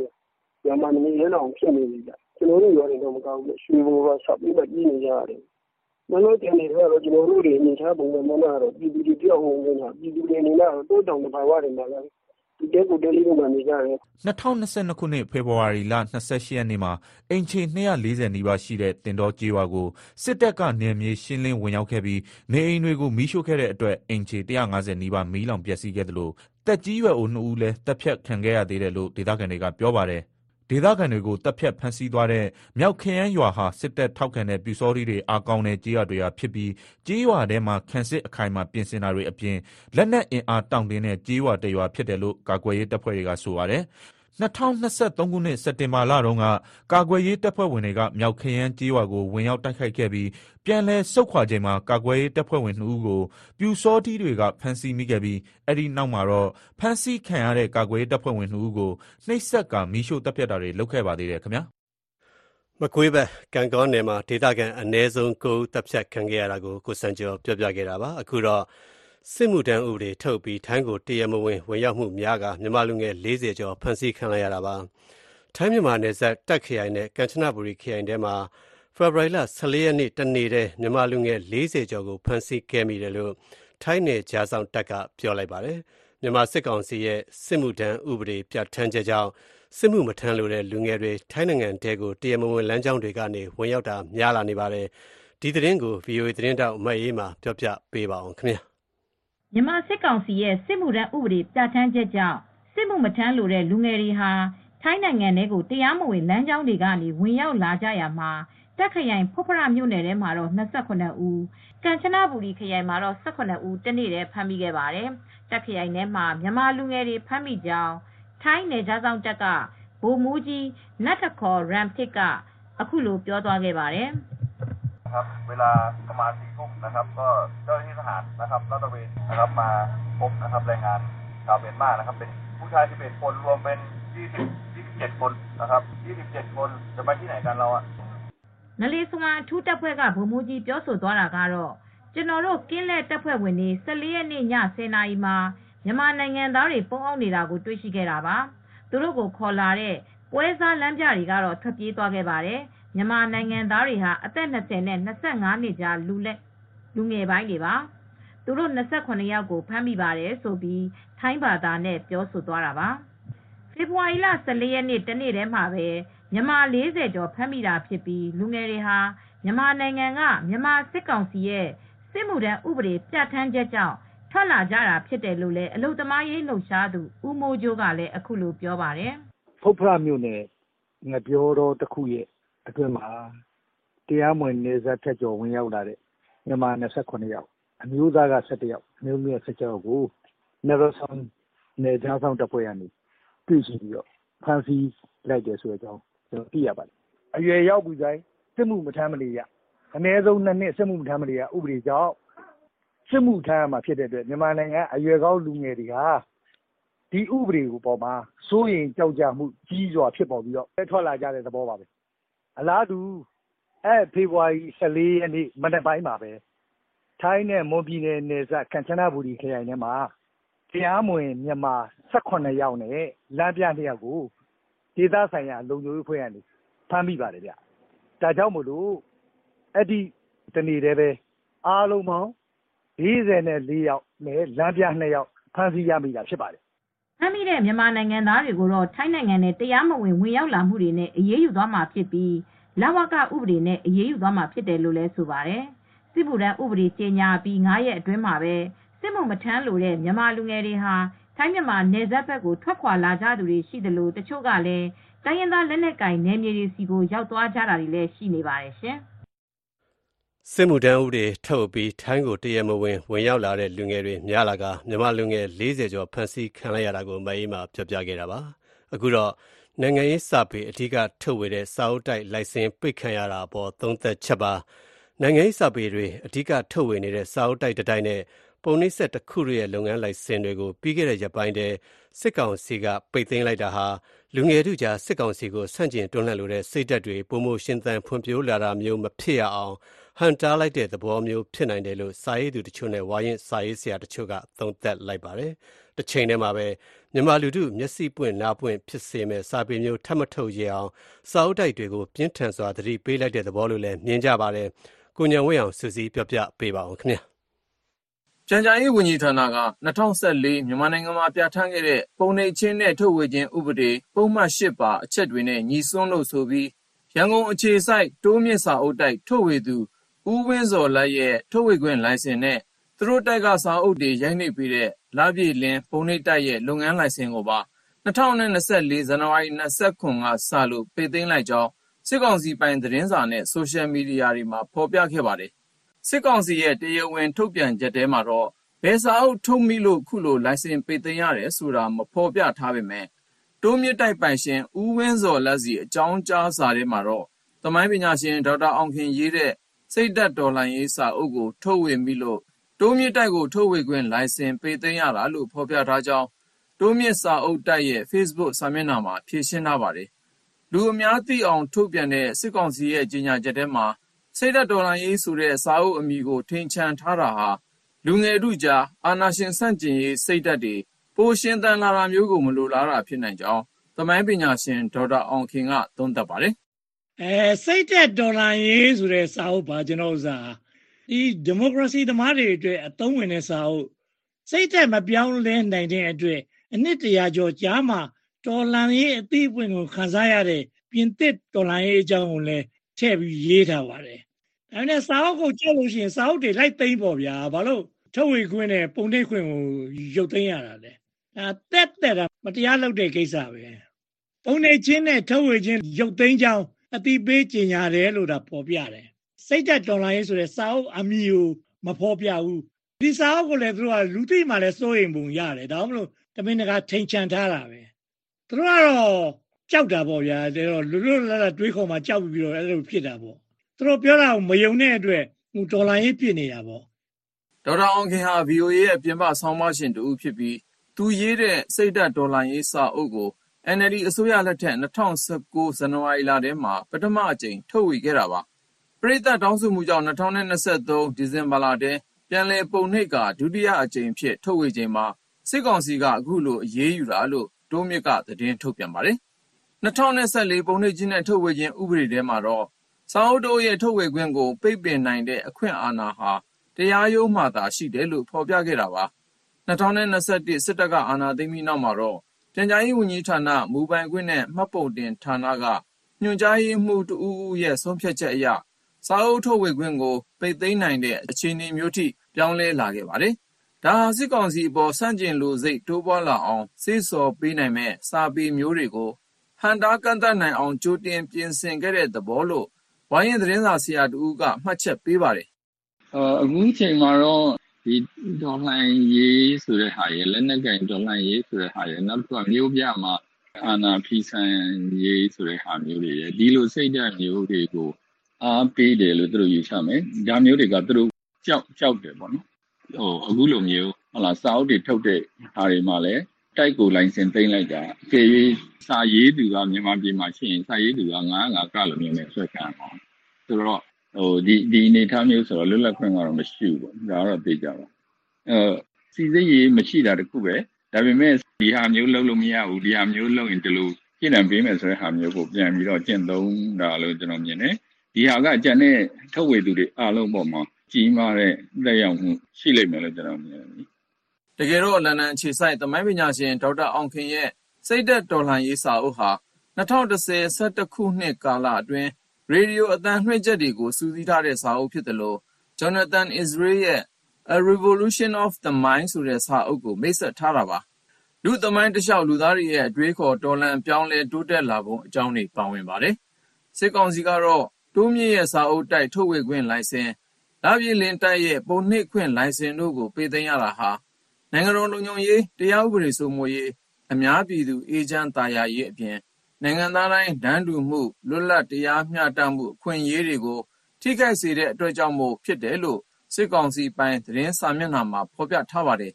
ရမန်နေရအောင်ဖြစ်နေပြီကြကျွန်တော်တို့ရောနေတော့မကောင်းဘူးရွှေဘိုကဆက်ပြီးမှကြီးနေကြရတယ်မလို့တင်နေတော့ကျွန်တော်တို့တွေအနေထားပုံနဲ့မနာတော့ပြည်သူတွေတယောက်ဝင်နေတာပြည်သူတွေအနေနဲ့တော့တိုးတောင်တဘာဝတွေမှာလည်းဒီ တဲကိုတဲလေးတွေမှာနေကြတယ်2022ခုနှစ် ဖေဖော်ဝါရီလ28ရက်နေ့မှာ အိမ်ခြေ240နီးပါးရှိတဲ့ တင်တော်ကျေးရွာကို စစ်တပ်က နယ်မြေရှင်းလင်းဝင်ရောက်ခဲ့ပြီး နေအိမ်တွေကို မီးရှို့ခဲ့တဲ့အတွက် အိမ်ခြေ150နီးပါး မီးလောင်ပျက်စီးခဲ့သလိုတက်ကြီးရွယ်အို2ဦးလည်းတပ်ဖြတ်ခံခဲ့ရသေးတယ်လို့ ဒေသခံတွေက ပြောပါတယ် ဒေသခံတွေကိုတပ်ဖြတ်ဖမ်းဆီးသွားတဲ့ မြောက်ခရမ်းရွာဟာ စစ်တပ်ထောက်ခံတဲ့ပြူစောတိတွေ အားကောင်းတဲ့ကြေးရွာတွေဟာဖြစ်ပြီးကြေးရွာထဲမှာခန့်စစ်အခိုင်အမာ ပြင်ဆင်တာတွေအပြင် လက်နက်အင်အားတောင့်တင်းတဲ့ကြေးရွာတစ်ရွာဖြစ်တယ်လို့ ကာကွယ်ရေးတပ်ဖွဲ့တွေက ဆိုပါတယ် 2023ခုနှစ် စက်တင်ဘာလတုန်းက ကာကွယ်ရေးတပ်ဖွဲ့ဝင်တွေက မြောက်ခရမ်းကြေးရွာကို ဝင်ရောက်တိုက်ခိုက်ခဲ့ပြီး ပြန်လည်ဆုတ်ခွာချိန်မှာ ကာကွယ်ရေးတပ်ဖွဲ့ဝင်2ဦးကိုပြူစောတိတွေက ဖမ်းဆီးမိခဲ့ပြီး အဲ့ဒီနောက်မှာတော့ ဖမ်းဆီးခံရတဲ့ ကာကွယ်ရေးတပ်ဖွဲ့ဝင်2ဦးကို နှိပ်စက်ကမီးရှို့တပ်ဖြတ်တာတွေ လုပ်ခဲ့ပါသေးတယ်ခင်ဗျာ မကွေးဘက်ကံကောနယ်မှာ ဒေသခံအ ਨੇ ဆုံး9ဦးတပ်ဖြတ်ခံခဲ့ရတာကို ကိုစံကျော် ပြောပြခဲ့တာပါ အခုတော့ စစ်မှုထမ်းဥပဒေထုတ်ပြီးထိုင်းကိုတရမဝင်ဝင်ရောက်မှုများကမြန်မာလူငယ်40ကျော်ဖမ်းဆီးခံလိုက်ရတာပါထိုင်းမြန်မာနယ်စပ်တက်ခရိုင်နဲ့ကမ်ချနဘူရီခရိုင်ထဲမှာဖေဖော်ဝါရီလ14ရက်နေ့တနေ့တည်းမြန်မာလူငယ်40ကျော်ကိုဖမ်းဆီးခဲ့မိတယ်လို့ထိုင်းနယ်ကြားဆောင်တပ်ကပြောလိုက်ပါတယ်မြန်မာစစ်ကောင်စီရဲ့စစ်မှုထမ်းဥပဒေပြဋ္ဌာန်းချက်ကြောင့်စစ်မှုမထမ်းလိုတဲ့လူငယ်တွေထိုင်းနိုင်ငံတဲကိုတရမဝင်လမ်းကြောင်းတွေကနေဝင်ရောက်တာများလာနေပါတယ်ဒီသတင်းကို VOA သတင်းတောက်မတ်အေးမှာပြောပြပေးပါအောင်ခင်ဗျာ မြန်မာစစ်ကောင်စီရဲ့ စစ်မှုထမ်းဥပဒေ ပြဋ္ဌာန်းချက်ကြောင့် စစ်မှုမထမ်းလိုတဲ့ လူငယ်တွေဟာ ထိုင်းနိုင်ငံထဲကို တရားမဝင် လမ်းကြောင်းတွေကနေ ဝင်ရောက်လာကြရမှာတက်ခရိုင် ဖွတ်ဖရမြို့နယ်ထဲမှာတော့28ဦး ကမ်ချနဘူရီခရိုင်မှာတော့18ဦး တနေ့တည်း ဖမ်းမိခဲ့ပါတယ်တက်ခရိုင်ထဲမှာ မြန်မာလူငယ်တွေ ဖမ်းမိကြောင်း ထိုင်းနယ်ခြားစောင့်တပ်က ဗိုလ်မှူးကြီးနတ်ထခေါ်ရမ်ဖစ် က အခုလိုပြောသွားခဲ့ပါတယ် นะครับเวลาประมาณสี่ทุ่มนะครับ ก็เจ้าหน้าที่ทหารนะครับลาดตระเวนนะครับมาพบนะครับแรงงานชาวเมียนมานะครับ เป็นผู้ชาย11คนรวมเป็น 20 27 คนนะครับ 27 คนจะไปที่ไหนกันเราอะ နလေးစဝမ်အထူးတပ်ဖွဲ့ကဗိုလ်မှူးကြီးပြောဆိုသွားတာကတော့ကျွန်တော်တို့ကင်းလက်တပ်ဖွဲ့ဝင်တွေ14ရက်နေ့ည10နာရီမှာမြန်မာနိုင်ငံသားတွေပုံအောင်နေတာကိုတွေ့ရှိခဲ့တာပါသူတို့ကိုခေါ်လာတဲ့ပွဲစားလမ်းပြတွေကတော့ထွက်ပြေးသွားခဲ့ပါတယ် မြန်မာနိုင်ငံသားတွေဟာ အသက်20နဲ့25နှစ်ကြားလူလက်လူငယ်ပိုင်းတွေပါ သူတို့28ယောက်ကို ဖမ်းမိပါတယ် ဆိုပြီး ထိုင်းဘာသာနဲ့ ပြောဆိုသွားတာပါ ဖေဖော်ဝါရီလ14ရက်နေ့ တနေ့တည်းမှာပဲ မြန်မာ40ကျော် ဖမ်းမိတာဖြစ်ပြီး လူငယ်တွေဟာ မြန်မာနိုင်ငံက မြန်မာစစ်ကောင်စီရဲ့ စစ်မှုထမ်းဥပဒေပြဋ္ဌာန်းချက်ကြောင့် ထွက်လာကြတာဖြစ်တယ်လို့လည်း အလုသမားရေးလှုပ်ရှားသူ ဦးမိုးကျိုးကလည်း အခုလိုပြောပါတယ်ဖုတ်ဖရမြို့နယ်ငပြောတော်တစ်ခုရဲ့ အတွင်းမှာတရားမဝင်နေဆက်ထက်ကျော်ဝင်ရောက်လာတဲ့မြန်မာ28ယောက်အမျိုးသားက17ယောက်အမျိုးသမီးက16ယောက်ကိုနေရဆောင်နေကြားဆောင်တပ်ဖွဲ့ကနေတွေ့ရှိပြီးတော့ဖမ်းဆီးလိုက်တယ်ဆိုတဲ့အကြောင်းကျွန်တော်သိရပါတယ်အရွယ်ရောက်ပြီတိုင်းစစ်မှုမထမ်းမနေရအနည်းဆုံးနှစ်နှစ်စစ်မှုမထမ်းမနေရဥပဒေကြောင့်စစ်မှုထမ်းရမှာဖြစ်တဲ့အတွက်မြန်မာနိုင်ငံအရွယ်ကောင်းလူငယ်တွေကဒီဥပဒေကိုပေါ်မှာစိုးရင်ကြောက်ကြမှုကြီးစွာဖြစ်ပေါ်ပြီးတော့ထွက်လာကြတဲ့သဘောပါပဲ အလားတူအဲဖေဖော်ဝါရီ14ရက်နေ့မနက်ပိုင်းမှာပဲထိုင်းနဲ့မွန်ပြည်နယ်နယ်စပ်ကမ်ချနဘူရီခရိုင်ထဲမှာတရားမဝင်မြန်မာ18ယောက်နဲ့လမ်းပြ2ယောက်ကိုဒေသဆိုင်ရာလုံခြုံရေးဖွဲ့ကနေဖမ်းမိပါတယ်ဗျဒါကြောင့်မို့လို့အဲ့ဒီတနေ့တည်းပဲအားလုံးပေါင်း44ယောက်နဲ့လမ်းပြ2ယောက်ဖမ်းဆီးရမိတာဖြစ်ပါတယ် ဖမ်းမိတဲ့မြန်မာနိုင်ငံသားတွေကိုတော့ ထိုင်းနိုင်ငံနဲ့တရားမဝင် ဝင်ရောက်လာမှုတွေနဲ့ အရေးယူသွားမှာဖြစ်ပြီး လဝက ဥပဒေနဲ့ အရေးယူသွားမှာဖြစ်တယ်လို့လည်းဆိုပါတယ်။စစ်ဗုဒ္ဓဥပဒေ ကြေညာပြီး9ရက်အတွင်းမှာပဲ စစ်မှုမထမ်းလိုတဲ့ မြန်မာလူငယ်တွေဟာ ထိုင်းမြန်မာနယ်စပ်ဘက်ကို ထွက်ခွာလာကြသူတွေရှိသလို တချို့ကလည်း တိုင်းရင်းသားလက်နက်ကိုင် နယ်မြေတွေစီကို ရောက်သွားကြတာတွေလည်း ရှိနေပါတယ်ရှင်။ စစ်မှုထမ်းဥပဒေထုတ်ပြီးထိုင်းကိုတရမဝင်ဝင်ရောက်လာတဲ့လူငယ်တွေများလာကမြန်မာလူငယ်40ကျော်ဖမ်းဆီးခံလိုက်ရတာကိုမအေးမှာပြောပြခဲ့တာပါအခုတော့နိုင်ငံရေးစာပေအဓိကထုတ်ဝေတဲ့စာအုပ်တိုက်လိုင်စင်ပိတ်ခံရတာအပေါ်သုံးသက်ချက်ပါနိုင်ငံရေးစာပေတွေအဓိကထုတ်ဝေနေတဲ့စာအုပ်တိုက်တစ်တိုက်နဲ့ပုံနှိပ်ဆက်တစ်ခုရဲ့လုပ်ငန်းလိုင်စင်တွေကိုပြီးခဲ့တဲ့ရက်ပိုင်းတည်းစစ်ကောင်စီကပိတ်သိမ်းလိုက်တာဟာလူငယ်တို့ကြားစစ်ကောင်စီကိုဆန့်ကျင်တွန်းလှန်လိုတဲ့စိတ်ဓာတ်တွေပုံမှုရှင်သန်ဖွံ့ဖြိုးလာတာမျိုးမဖြစ်ရအောင်ဟန်တားလိုက်တဲ့သဘောမျိုးဖြစ်နိုင်တယ်လို့စာရေးသူတချို့နဲ့ဝါရင်စာရေးဆရာတချို့ကသုံးသပ်လိုက်ပါတယ်။တစ်ချိန်တည်းမှာပဲမြန်မာလူထုမျက်စိပွင့်နားပွင့်ဖြစ်စေမဲ့စာပေမျိုးထပ်မထုတ်ရအောင်စာအုပ်တိုက်တွေကိုပြင်းထန်စွာသတိပေးလိုက်တဲ့သဘောလို့လည်းမြင်ကြပါတယ်။ကိုညံဝင်းအောင်စူးစီးပြောပြပေးပါအောင်ခင်ဗျာ။ပြန်ကြားရေးဝန်ကြီးဌာနက2014မြန်မာနိုင်ငံမှာပြဋ္ဌာန်းခဲ့တဲ့ပုံနှိပ်ချင်းနဲ့ထုတ်ဝေခြင်းဥပဒေပုံမှန်၈ပါအချက်တွေနဲ့ညီစွန်းလို့ဆိုပြီးရန်ကုန်အခြေစိုက်တိုးမြင့်စာအုပ်တိုက်ထုတ်ဝေသူ ဦးဝင်းဇော်လက်ရဲ့ ထုတ်ဝေခွင့်လိုင်စင်နဲ့ သူတို့တိုက်က စာအုပ်တွေ ရိုက်နှိပ်ပေးတဲ့ လပြည့်လင်း ပုံနှိပ်တိုက်ရဲ့ လုပ်ငန်းလိုင်စင်ကိုပါ2024ဇန်နဝါရီ29ကစလို့ ပိတ်သိမ်းလိုက်ကြောင်း စစ်ကောင်စီပိုင် သတင်းစာနဲ့ ဆိုရှယ်မီဒီယာတွေမှာ ဖော်ပြခဲ့ပါတယ်။စစ်ကောင်စီရဲ့ တရားဝင် ထုတ်ပြန်ချက်ထဲမှာတော့ ဘယ်စာအုပ်ထုတ်မိလို့ ခုလို လိုင်စင်ပိတ်သိမ်းရတယ်ဆိုတာ မဖော်ပြထားပေမဲ့တိုးမြင့်တိုက်ပိုင်ရှင် ဦးဝင်းဇော်လက်စီအကြောင်းကြားစာထဲမှာတော့ သမိုင်းပညာရှင် ဒေါက်တာအောင်ခင်ရေးတဲ့ စိတ်သက်တော်လှန်ရေးစာအုပ်ကို ထုတ်ဝေမိလို့ တိုးမြင့်တိုက်ကို ထုတ်ဝေခွင့်လိုင်စင် ပိတ်သိမ်းရတာလို့ ဖော်ပြထားကြောင်း တိုးမြင့်စာအုပ်တိုက်ရဲ့ Facebook စာမျက်နှာမှာ ဖြည့်ရှင်းထားပါတယ်။လူအများသိအောင် ထုတ်ပြန်တဲ့ စစ်ကောင်စီရဲ့ ကြေညာချက်ထဲမှာ စိတ်သက်တော်လှန်ရေးဆိုတဲ့ စာအုပ်အမည်ကို ထိန်ချန်ထားတာဟာ လူငယ်ထုကြား အာဏာရှင်ဆန့်ကျင်ရေး စိတ်ဓာတ်တွေ ပိုရှင်သန်လာတာမျိုးကို မလိုလားတာ ဖြစ်နိုင်ကြောင်း သမိုင်းပညာရှင် ဒေါက်တာအောင်ခင်က သုံးသပ်ပါတယ် အဲစိတ်သက်ဒေါ်လာရေးဆိုတဲ့စာအုပ်ပါကျွန်တော်ဥစားဒီဒီမိုကရေစီသမားတွေအတွက်အသုံးဝင်တဲ့စာအုပ်စိတ်သက်မပြောင်းလဲနိုင်တဲ့အတွက်အနှစ်တရာကျော်ကြာမှတော်လန်ရေးအသိအပွင့်ကိုခန်းစားရတဲ့ပြင်သစ်တော်လန်ရေးအကြောင်းကိုလည်းထည့်ပြီးရေးထားပါတယ်။ဒါပေမဲ့စာအုပ်ကိုကြည့်လို့ရှိရင်စာအုပ်တွေလိုက်သိမ့်ပေါ့ဗျာ။ဘာလို့ထုတ်ဝေခွင့်နဲ့ပုံနှိပ်ခွင့်ကိုရုပ်သိမ်းရတာလဲ။ဒါတက်တက်တာမတရားလုပ်တဲ့ကိစ္စပဲ။ပုံနှိပ်ခြင်းနဲ့ထုတ်ဝေခြင်းရုပ်သိမ်းကြောင်း အတိပေးကြေညာတယ်လို့ဒါပေါ်ပြတယ်။စိတ်သက်တော်လိုင်းဆိုတဲ့စာအုပ်အမည်ကိုမဖော်ပြဘူး။ဒီစာအုပ်ကိုလည်းသူတို့ကလူသိမှလည်းစိုးရိမ်ပုံရတယ်။ဒါမှမဟုတ်တမင်တကာထိန်ချန်ထားတာပဲ။သူတို့ကတော့ကြောက်တာပေါ့ဗျာ။ဒါတော့လူလူလာလာတွေးခေါ်မှကြောက်ပြီးတော့အဲ့လိုဖြစ်တာပေါ့။သူတို့ပြောတာကိုမယုံတဲ့အတွက်ဟိုဒေါ်လာရေးဖြစ်နေတာပေါ့။ဒေါက်တာအောင်ခင်ဟာ VOA ရဲ့ပြင်ပဆောင်းပါးရှင်တူဖြစ်ပြီးသူရေးတဲ့စိတ်ဓာတ်ဒေါ်လာရေးစာအုပ်ကို NLD အစိုးရလက်ထက်2019ဇန်နဝါရီလထဲမှာ ပထမအကြိမ် ထုတ်ဝေခဲ့တာပါ။ပရိသတ်တောင်းဆိုမှုကြောင့်2023ဒီဇင်ဘာလထဲ ပြန်လည်ပုံနှိပ်ကာ ဒုတိယအကြိမ်ဖြစ် ထုတ်ဝေချိန်မှာ စစ်ကောင်စီက အခုလို အရေးယူတာလို့ တိုးမြစ်က သတင်းထုတ်ပြန်ပါတယ်။2024ပုံနှိပ်ခြင်းနဲ့ ထုတ်ဝေခြင်း ဥပဒေထဲမှာတော့ စာအုပ်တို့ရဲ့ ထုတ်ဝေခွင့်ကို ပိတ်ပင်နိုင်တဲ့ အခွင့်အာဏာဟာ တရားရုံးမှသာ ရှိတယ်လို့ ဖော်ပြခဲ့တာပါ။2021စစ်တပ်က အာဏာသိမ်းပြီးနောက်မှာတော့ ပြန်ကြားရေးဝန်ကြီးဌာန မူပိုင်ခွင့်နဲ့ မှတ်ပုံတင်ဌာနက ညွှန်ကြားရေးမှူးတဦးဦးရဲ့ ဆုံးဖြတ်ချက်အရ စာအုပ်ထုတ်ဝေခွင့်ကို ပိတ်သိမ်းနိုင်တဲ့ အခြေအနေမျိုးထိ ပြောင်းလဲလာခဲ့ပါတယ်။ဒါဟာ စစ်ကောင်စီအပေါ် ဆန့်ကျင်လိုစိတ် တိုးပွားလာအောင် စေ့ဆော်ပေးနိုင်မဲ့စာပေမျိုးတွေကို ဟန်တားကန့်သတ်နိုင်အောင် ကြိုတင်ပြင်ဆင်ခဲ့တဲ့သဘောလို့ဝိုင်းရင်သတင်းစာဆရာတဦးက မှတ်ချက်ပေးပါတယ်အာအခုချိန်မှာတော့ ဒီဒေါ်လာရေးဆိုတဲ့ဟာရယ်လက်နက်ကင်ဒေါ်လာရေးဆိုတဲ့ဟာရယ်နောက်တစ်ခုကမျိုးပြမှာအာနာဖီဆန်ရေးဆိုတဲ့ဟာမျိုးတွေရယ်ဒီလိုစိတ်ဓာတ်မျိုးတွေကိုအားပေးတယ်လို့သူတို့ယူဆမယ်ဒါမျိုးတွေကသူတို့ကြောက်ကြောက်တယ်ပေါ့နော်ဟိုအခုလိုမျိုးဟလာစာအုပ်တွေထုတ်တဲ့ဟာတွေမှာလည်းတိုက်ကိုလိုင်စင်သိမ်းလိုက်တာအကယ်၍စာရေးသူကမြန်မာပြည်မှာရှိရင်စာရေးသူက900ကလိုမျိုးနဲ့ဆွဲခံအောင်ဆိုတော့ ဟိုဒီဒီအနေထားမျိုးဆိုတော့လွတ်လပ်ခွင့်ကတော့မရှိဘူးပေါ့ဒါကတော့သိကြပါအဲစီစစ်ရေးမရှိတာတခုပဲဒါပေမဲ့ဒီဟာမျိုးလုပ်လို့မရဘူးဒီဟာမျိုးလုပ်ရင်ဒီလိုပြည်နံပေးမယ်ဆိုတဲ့ဟာမျိုးကိုပြန်ပြီးတော့ကျင့်သုံးတာလို့ကျွန်တော်မြင်တယ်ဒီဟာကကြံတဲ့ထုတ်ဝေသူတွေအားလုံးပေါ်မှာကြီးမားတဲ့လက်ရောက်မှုရှိလိမ့်မယ်လို့ကျွန်တော်မြင်တယ်တကယ်တော့လန်ဒန်အခြေစိုက်သမိုင်းပညာရှင်ဒေါက်တာအောင်ခင်ရဲ့စိတ်သက်တော်လှန်ရေးစာအုပ်ဟာ2010 11ခုနှစ်ကာလအတွင်း ရေဒီယိုအသံလွှင့်ချက်တွေကိုစူးစီးထားတဲ့ စာအုပ်ဖြစ်တယ်လို့ Jonathan Israel ရဲ့ A Revolution of the Mind ဆိုတဲ့ စာအုပ်ကို မိတ်ဆက်ထားတာပါ လူသမိုင်းတစ်လျှောက် လူသားတွေရဲ့ အတွေးခေါ် တော်လှန်ပြောင်းလဲ တိုးတက်လာပုံအကြောင်းတွေ ပါဝင်ပါတယ် စစ်ကောင်စီကတော့ တိုးမြင့်ရဲ့ စာအုပ်တိုက် ထုတ်ဝေခွင့်လိုင်စင်လာပြည်လင်တိုက်ရဲ့ ပုံနှိပ်ခွင့်လိုင်စင်တို့ကိုပေးသိမ်းရတာဟာ နိုင်ငံတော် လုံခြုံရေး တရားဥပဒေ စိုးမိုးရေး အများပြည်သူ အေဂျင့်တာယာရေးအပြင် နိုင်ငံသားတိုင်းဒန်းတူမှု လွတ်လပ်တရားမျှတမှု အခွင့်အရေးတွေကို ထိခိုက်စေတဲ့အတွက်ကြောင့်မို့ ဖြစ်တယ်လို့ စစ်ကောင်စီပိုင် သတင်းစာမျက်နှာမှာ ဖော်ပြထားပါတယ်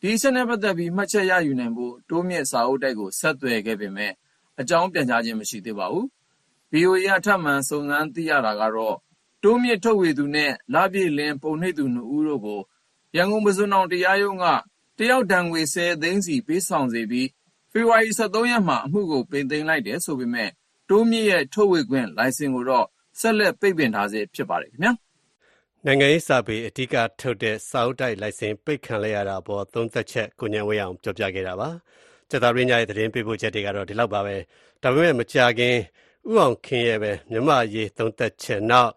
ဒီအချက်နဲ့ပတ်သက်ပြီး မှတ်ချက်ရယူနိုင်ဖို့ တိုးမြင့်စာအုပ်တိုက်ကို ဆက်သွယ်ခဲ့ပေမဲ့အကြောင်းပြန်ကြားခြင်း မရှိသေးပါဘူး VOA အထက်မှန်စုံစမ်းသိရတာကတော့ တိုးမြင့်ထုတ်ဝေသူနဲ့ လပြည့်လင်း ပုံနှိပ်သူ နှစ်ဦးတို့ကို ရန်ကုန်ပစုံအောင်တရားရုံးက တယောက်တန်ငွေ10သိန်းစီ ပေးဆောင်စေပြီး ဖေဖော်ဝါရီ23ရက်မှာ အမှုကို ပိတ်သိမ်းလိုက်တယ်ဆိုပေမဲ့တိုးမြင့်ရဲ့ ထုတ်ဝေခွင့် လိုင်စင်ကိုတော့ ဆက်လက် ပိတ်ပင်ထားဆဲ ဖြစ်ပါတယ်ခင်ဗျာ နိုင်ငံရေးစာပေအဓိကထုတ်တဲ့ စာအုပ်တိုက်လိုင်စင် ပိတ်ခံလိုက်ရတာအပေါ် သုံးသက်ချက်ကိုဉာဏ်ဝင်းအောင်ပြောပြခဲ့တာပါ။ကြာသပတေးညရဲ့ သတင်းပေးပို့ချက်တွေကတော့ ဒီလောက်ပါပဲ။ဒါပေမဲ့မကြာခင်ဥအောင်ခင်ရဲ့ပဲမြမရေးသုံးသက်ချက် နောက်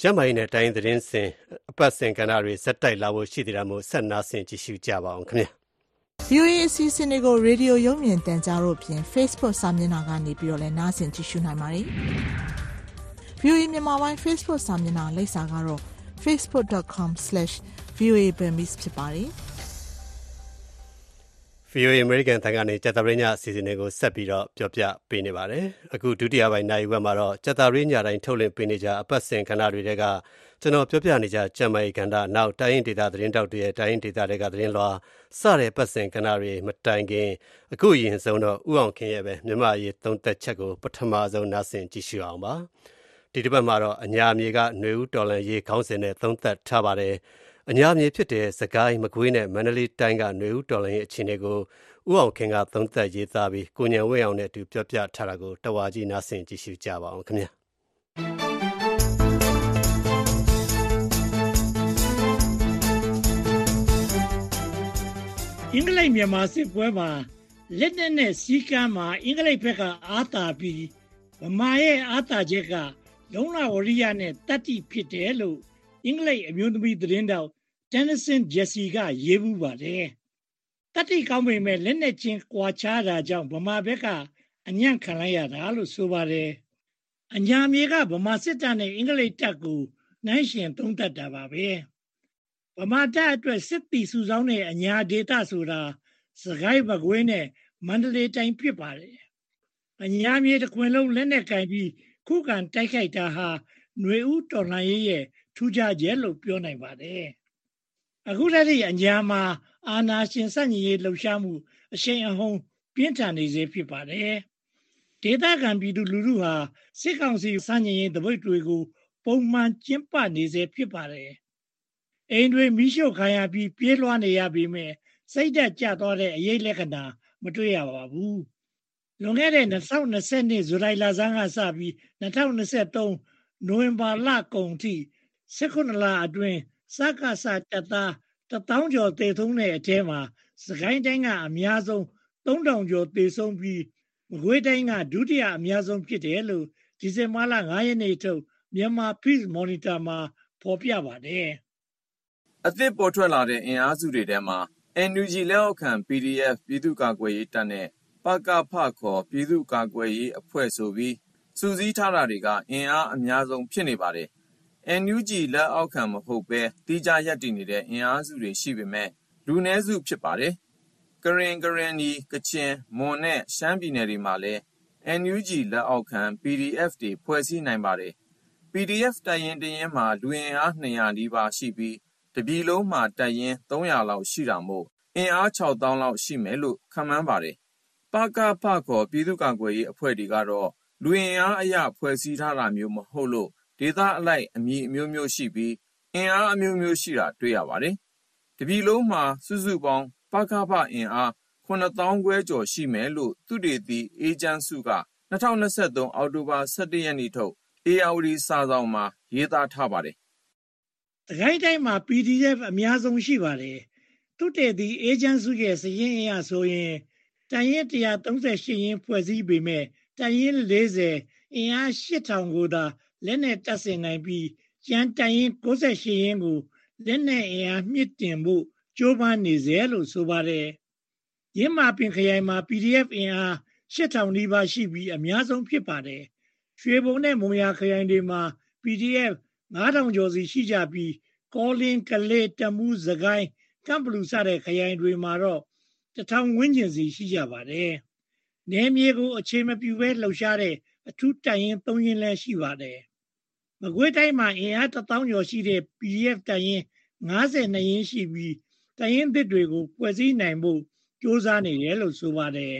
ကျမ်းမာရေးနဲ့ တိုင်းသတင်းစင်အပတ်စဉ်ကဏ္ဍတွေဇက်တိုက်လာဖို့ ရှိသေးတာမို့ ဆက်နာဆင်ကြည့်ရှုကြပါအောင်ခင်ဗျာ။ VOA အစီအစဉ်တွေကိုရေဒီယိုရုပ်မြင်သံကြားတို့ဖြင့် Facebook စာမျက်နှာကနေပြီးတော့လည်းနားဆင်ကြည့်ရှုနိုင်ပါတယ်။ VOA မြန်မာပိုင်း Facebook စာမျက်နှာလိပ်စာကတော့ facebook.com/voaburmese ဖြစ်ပါတယ်။ VOA American တန်ကနေကြာသပတေးညအစီအစဉ်တွေကိုဆက်ပြီးတော့ပြောပြပေးနေပါတယ်။အခုဒုတိယပိုင်းနိုင်ဝက်မှာတော့ကြာသပတေးညတိုင်းထုတ်လွှင့်ပေးနေကြအပတ်စဉ်ကဏ္ဍတွေတဲက ကျွန်တော်ပြောပြနေကြကျမ်းမာရေးကဏ္ဍနောက်တိုင်းရင်ဒေတာသတင်းတောက်တွေရဲ့တိုင်းရင်ဒေတာတွေကသတင်းလွှာစတဲ့ပတ်စဉ်ကဏ္ဍတွေမတိုင်ခင်အခုအရင်ဆုံးတော့ဥအောင်ခင်ရဲ့ပဲမြမရေးသုံးသက်ချက်ကိုပထမဆုံးနားဆင်ကြည့်ရှုအောင်ပါ။ဒီတစ်ပတ်မှာတော့အညာမြေကຫນွေဦးတော်လန်ရေးခေါင်းစဉ်နဲ့သုံးသက်ထားပါတယ်။အညာမြေဖြစ်တဲ့စကိုင်းမကွေးနဲ့မန္တလေးတိုင်းကຫນွေဦးတော်လိုင်းရဲ့အခြေအနေကိုဥအောင်ခင်ကသုံးသက်ရေးသားပြီးကိုညံဝင်းအောင်နဲ့အတူပြောပြထားတာကိုတဝါကြီးနားဆင်ကြည့်ရှုကြပါအောင်ခင်ဗျာ အင်္ဂလိပ်မြန်မာစစ်ပွဲမှာလက်နက်နဲ့စီးကမ်းမှာအင်္ဂလိပ်ဘက်ကအာသာပြီးဗမာရဲ့အာသာချက်ကလုံလဝရိယနဲ့တတ္တိဖြစ်တယ်လို့အင်္ဂလိပ်အမျိုးသမီးသတင်းတောက် Tennessee Jesse ကရေးမှုပါတယ်။တတိကောင်းပေမဲ့လက်နဲ့ချင်းကွာခြားတာကြောင့်ဗမာဘက်ကအညံ့ခံလိုက်ရတာလို့ဆိုပါတယ်။အညာမြေကဗမာစစ်တပ်နဲ့အင်္ဂလိပ်တပ်ကိုနိုင်ရှင်သုံးတတ်တာပါပဲ။ ဗမာတပ်အတွက်စစ်တီစုဆောင်းတဲ့အညာဒေတာဆိုတာစကိုင်းဘကွေးနဲ့မန္တလေးတိုင်းဖြစ်ပါတယ်။အညာမြေတစ်ခွင်လုံးလက်နဲ့ကင်ပြီးခုခံတိုက်ခိုက်တာဟာຫນွေဦးတော်လှန်ရေးရဲ့ထူးခြားချက်လို့ပြောနိုင်ပါတယ်။အခုတည်းကအညာမှာအာနာရှင်စန့်ညီရေးလှုပ်ရှားမှုအရှိန်အဟုန်ပြင်းထန်နေစေဖြစ်ပါတယ်။ဒေသခံပြည်သူလူထုဟာစစ်ကောင်စီစန့်ညီရေးတပိတ်တွေကို ပုံမှန်ကျင်းပနေစေဖြစ်ပါတယ်။ အိမ်တွေမိရှုခံရပြီးပြေးလွှားနေရပေမဲ့စိတ်သက်ကြသွားတဲ့အရေးလက္ခဏာမတွေ့ရပါဘူး။လွန်ခဲ့တဲ့2020ဇူလိုင်လဆန်းကစပြီး2023နိုဝင်ဘာလကုန်ထိ19လအတွင်းစကစတပ်သား1000ကျော်သေဆုံးတဲ့အထဲမှာစကိုင်းတိုင်းကအများဆုံး3000ကျော်သေဆုံးပြီးမကွေးတိုင်းကဒုတိယအများဆုံးဖြစ်တယ်လို့ဒီဇင်ဘာလ9ရက်နေ့ထုတ်မြန်မာ Peace Monitor မှာဖော်ပြပါတယ်။ အသစ်ပေါ်ထွက်လာတဲ့ အင်အားစုတွေထဲမှာ NUG လက်အောက်ခံ PDF ပြည်သူ့ကာကွယ်ရေးတပ်နဲ့ ပကဖ ခေါ် ပြည်သူ့ကာကွယ်ရေးအဖွဲ့ဆိုပြီး စုစည်းထားတာတွေက အင်အားအများဆုံး ဖြစ်နေပါတယ်။ NUG လက်အောက်ခံ မဟုတ်ဘဲ သီးခြားရပ်တည်နေတဲ့ အင်အားစုတွေရှိပေမဲ့လူနည်းစု ဖြစ်ပါတယ်။ကရင်၊ကရင်နီ၊ကချင်၊မွန်နဲ့ ရှမ်းပြည်နယ်တွေမှာလည်း NUG လက်အောက်ခံ PDF တွေ ဖွဲ့စည်းနိုင်ပါတယ်။ PDF တပ်ရင်းတရင်းမှာ လူအင်အား ၂၀၀ နီးပါးရှိပြီး တပြည်လုံးမှာ တပ်ရင်း ၃၀၀ လောက်ရှိတာမို့ အင်အား ၆ သောင်းလောက်ရှိမယ်လို့ ခန့်မှန်းပါတယ်။ပကဖ ခေါ် ပြည်သူ့ကာကွယ်ရေးအဖွဲ့တွေကတော့ လူအင်အားအရ ဖွဲ့စည်းထားတာမျိုး မဟုတ်လို့ ဒေသအလိုက် အမည်အမျိုးမျိုးရှိပြီး အင်အားအမျိုးမျိုးရှိတာ တွေ့ရပါတယ်။တပြည်လုံးမှာ စုစုပေါင်း ပကဖ အင်အား ၇ သောင်းခွဲကျော် ရှိမယ်လို့ သုတေသီ အေးချမ်းစုက ၂၀၂၃ အောက်တိုဘာ ၁၁ ရက်နေ့ထုတ် ဧရာဝတီစာစောင်မှာ ရေးသားထားပါတယ်။ စစ်ကိုင်းတိုင်းမှာ PDF အများဆုံးရှိပါတယ်။သုတေသီအေးချမ်းစုရဲ့စာရင်းအရဆိုရင်တပ်ရင်း၁၃၈ရင်းဖွဲ့စည်းပေမယ့်တပ်ရင်း၄၀အင်အား၈,၀၀၀ကိုသာလက်နက်တပ်ဆင်နိုင်ပြီးကျန်တပ်ရင်း၉၈ရင်းကိုလက်နက်အင်အားမြှင့်တင်ဖို့ကြိုးပမ်းနေဆဲလို့ဆိုပါတယ်။ယင်းမာပင်ခရိုင်မှာ PDF အင်အား၈,၀၀၀နီးပါးရှိပြီးအများဆုံးဖြစ်ပါတယ်။ရွှေဘုံနဲ့မုံရွာခရိုင်တွေမှာ PDF ၅,၀၀၀ကျော်စီရှိကြပြီးကောလင်း၊ကလေး၊တမူး၊စစ်ကိုင်း၊ကန့်ဘလူစတဲ့ခရိုင်တွေမှာတော့၁,၀၀၀ဝန်းကျင်စီရှိကြပါတယ်။နယ်မြေကိုအခြေမပြုဘဲလှုပ်ရှားတဲ့အထူးတပ်ရင်း၃ရင်းလည်းရှိပါတယ်။မကွေးတိုင်းမှာအင်အား၁သောင်းကျော်ရှိတဲ့ PDF တပ်ရင်း52ရင်းရှိပြီးတပ်ရင်းသစ်တွေကိုဖွဲ့စည်းနိုင်ဖို့ကြိုးစားနေတယ်လို့ဆိုပါတယ်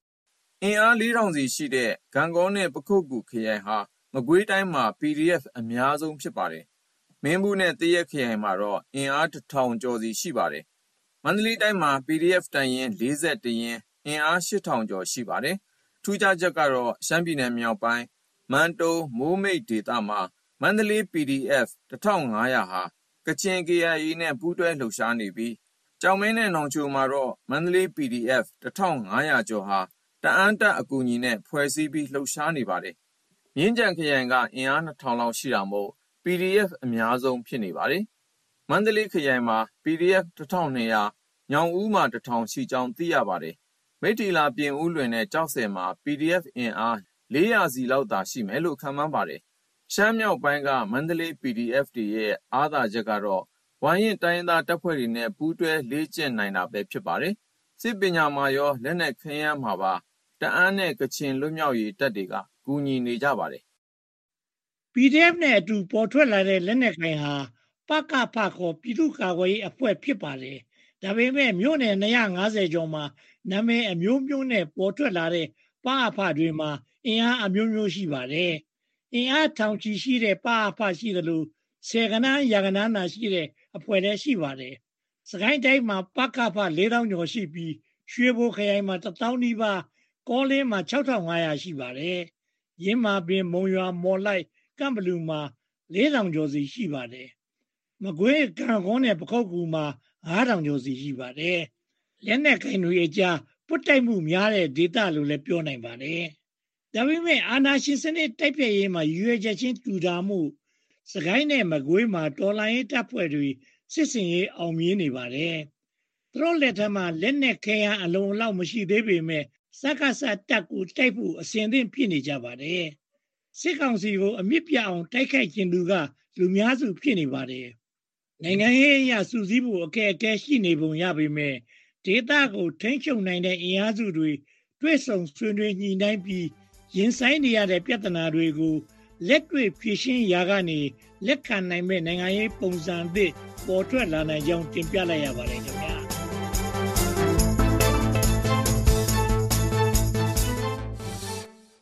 ။အင်အား၄,၀၀၀စီရှိတဲ့ဂန့်ဂေါနဲ့ပခုက္ကူခရိုင်ဟာ မကွေးတိုင်းမှာ PDF အများဆုံးဖြစ်ပါတယ်။မင်းဘူးနဲ့ သရက်ခရိုင်မှာတော့ အင်အား၁,၀၀၀ကျော်စီရှိပါတယ်။မန္တလေးတိုင်းမှာ PDF တပ်ရင်း ၄၁ ရင်း အင်အား၈,၀၀၀ကျော်ရှိပါတယ်။ထူးခြားချက်ကတော့ ရှမ်းပြည်နယ်မြောက်ပိုင်း မန်တုံ၊မိုးမိတ်ဒေသမှာ မန္တလေး PDF 1500ဟာ ကချင် KIA နဲ့ ပူးတွဲလှုပ်ရှားနေပြီး ကျောက်မဲနဲ့ နောင်ချိုမှာတော့ မန္တလေး PDF 1500ကျော်ဟာ တအန်းတပ်အကူအညီနဲ့ ဖွဲ့စည်းပြီး လှုပ်ရှားနေပါတယ်။ မြင်းကြံခရိုင်က အင်အား2000လောက်ရှိတာမို့ PDF အများဆုံး ဖြစ်နေပါတယ်။မန္တလေးခရိုင်မှာ PDF 1200ညောင်ဦးမှာ1000ရှိကြောင်း သိရပါတယ်။မိတ္ထီလာ ပြင်ဦးလွင်နဲ့ ကျောက်ဆည်မှာ PDF အင်အား400စီလောက်သာ ရှိမယ်လို့ ခန့်မှန်းပါတယ်။ရှမ်းမြောက်ပိုင်းက မန္တလေး PDF တွေရဲ့ အားသာချက်ကတော့ ဝါရင့်တိုင်းရင်းသား တပ်ဖွဲ့တွေနဲ့ ပူးတွဲလေ့ကျင့်နိုင်တာပဲ ဖြစ်ပါတယ်။စစ်ပညာမှာရော လက်နက်ခဲယမ်းမှာပါ တအန်းနဲ့ ကချင်လွတ်မြောက်ရေးတပ်တွေက ကူညီနေကြပါတယ် PDF နဲ့အတူ ပေါ်ထွက်လာတဲ့ လက်နက်ကိုင်ဟာ ပကဖ ခေါ် ပြည်သူ့ကာကွယ်ရေးအဖွဲ့ ဖြစ်ပါတယ်။ဒါပေမဲ့ မြို့နယ်250ကျော်မှာ နာမည်အမျိုးမျိုးနဲ့ ပေါ်ထွက်လာတဲ့ ပအဖတွေမှာ အင်အားအမျိုးမျိုး ရှိပါတယ်။အင်အားထောင်ချီရှိတဲ့ ပအဖ ရှိသလို ဆယ်ကနန်း ရာကနန်းသာရှိတဲ့ အဖွဲ့လည်း ရှိပါတယ်။စကိုင်းတိုင်းမှာ ပကဖ4000ကျော်ရှိပြီး ရွှေဘိုခရိုင်မှာ1000နီးပါး ကောလင်းမှာ6500ရှိပါတယ်။ ရင်းမာပင်မုံရွာမော်လိုက်ကမ်ဘလူမှာ4000ကျော်စီရှိပါတယ်။မကွေးကံကုန်းနဲ့ပခုတ်ကူမှာ9000ကျော်စီရှိပါတယ်။လက်နက်ကိုင်တွေအကြားပုတ်တိုက်မှုများတဲ့ဒေသလို့လည်းပြောနိုင်ပါတယ်။ဒါပေမဲ့အာနာရှင်စနစ်တိုက်ပြည့်ရေးမှာရွေချက်ချင်းတူတာမှုစကိုင်းနဲ့မကွေးမှာတော်လိုင်းရေးတပ်ဖွဲ့တွေစစ်စင်ရေးအောင်မြင်နေပါတယ်။သူတို့လက်ထက်မှာလက်နက်ခဲယမ်းအလုံးအလောက်မရှိသေးပေမဲ့ စက္ကစတပ်ကိုတိုက်ဖို့အစဉ်သင့်ဖြစ်နေကြပါတယ်။စစ်ကောင်စီကိုအမြင့်ပြအောင်တိုက်ခိုက်ခြင်းသူကလူများစုဖြစ်နေပါတယ်။နိုင်ငံရေးအရစူးစီးဖို့အခက်အခဲရှိနေပုံရပေမဲ့ဒေသကိုထိန်းချုပ်နိုင်တဲ့အင်အားစုတွေတွဲဆုံဆွေးနွေးညှိနှိုင်းပြီးရင်ဆိုင်နေရတဲ့ပြဿနာတွေကိုလက်တွေ့ဖြေရှင်းရာကနေလက်ခံနိုင်မဲ့နိုင်ငံရေးပုံစံသစ်ပေါ်ထွက်လာနိုင်ကြောင်းတင်ပြလိုက်ရပါတယ်ခင်ဗျာ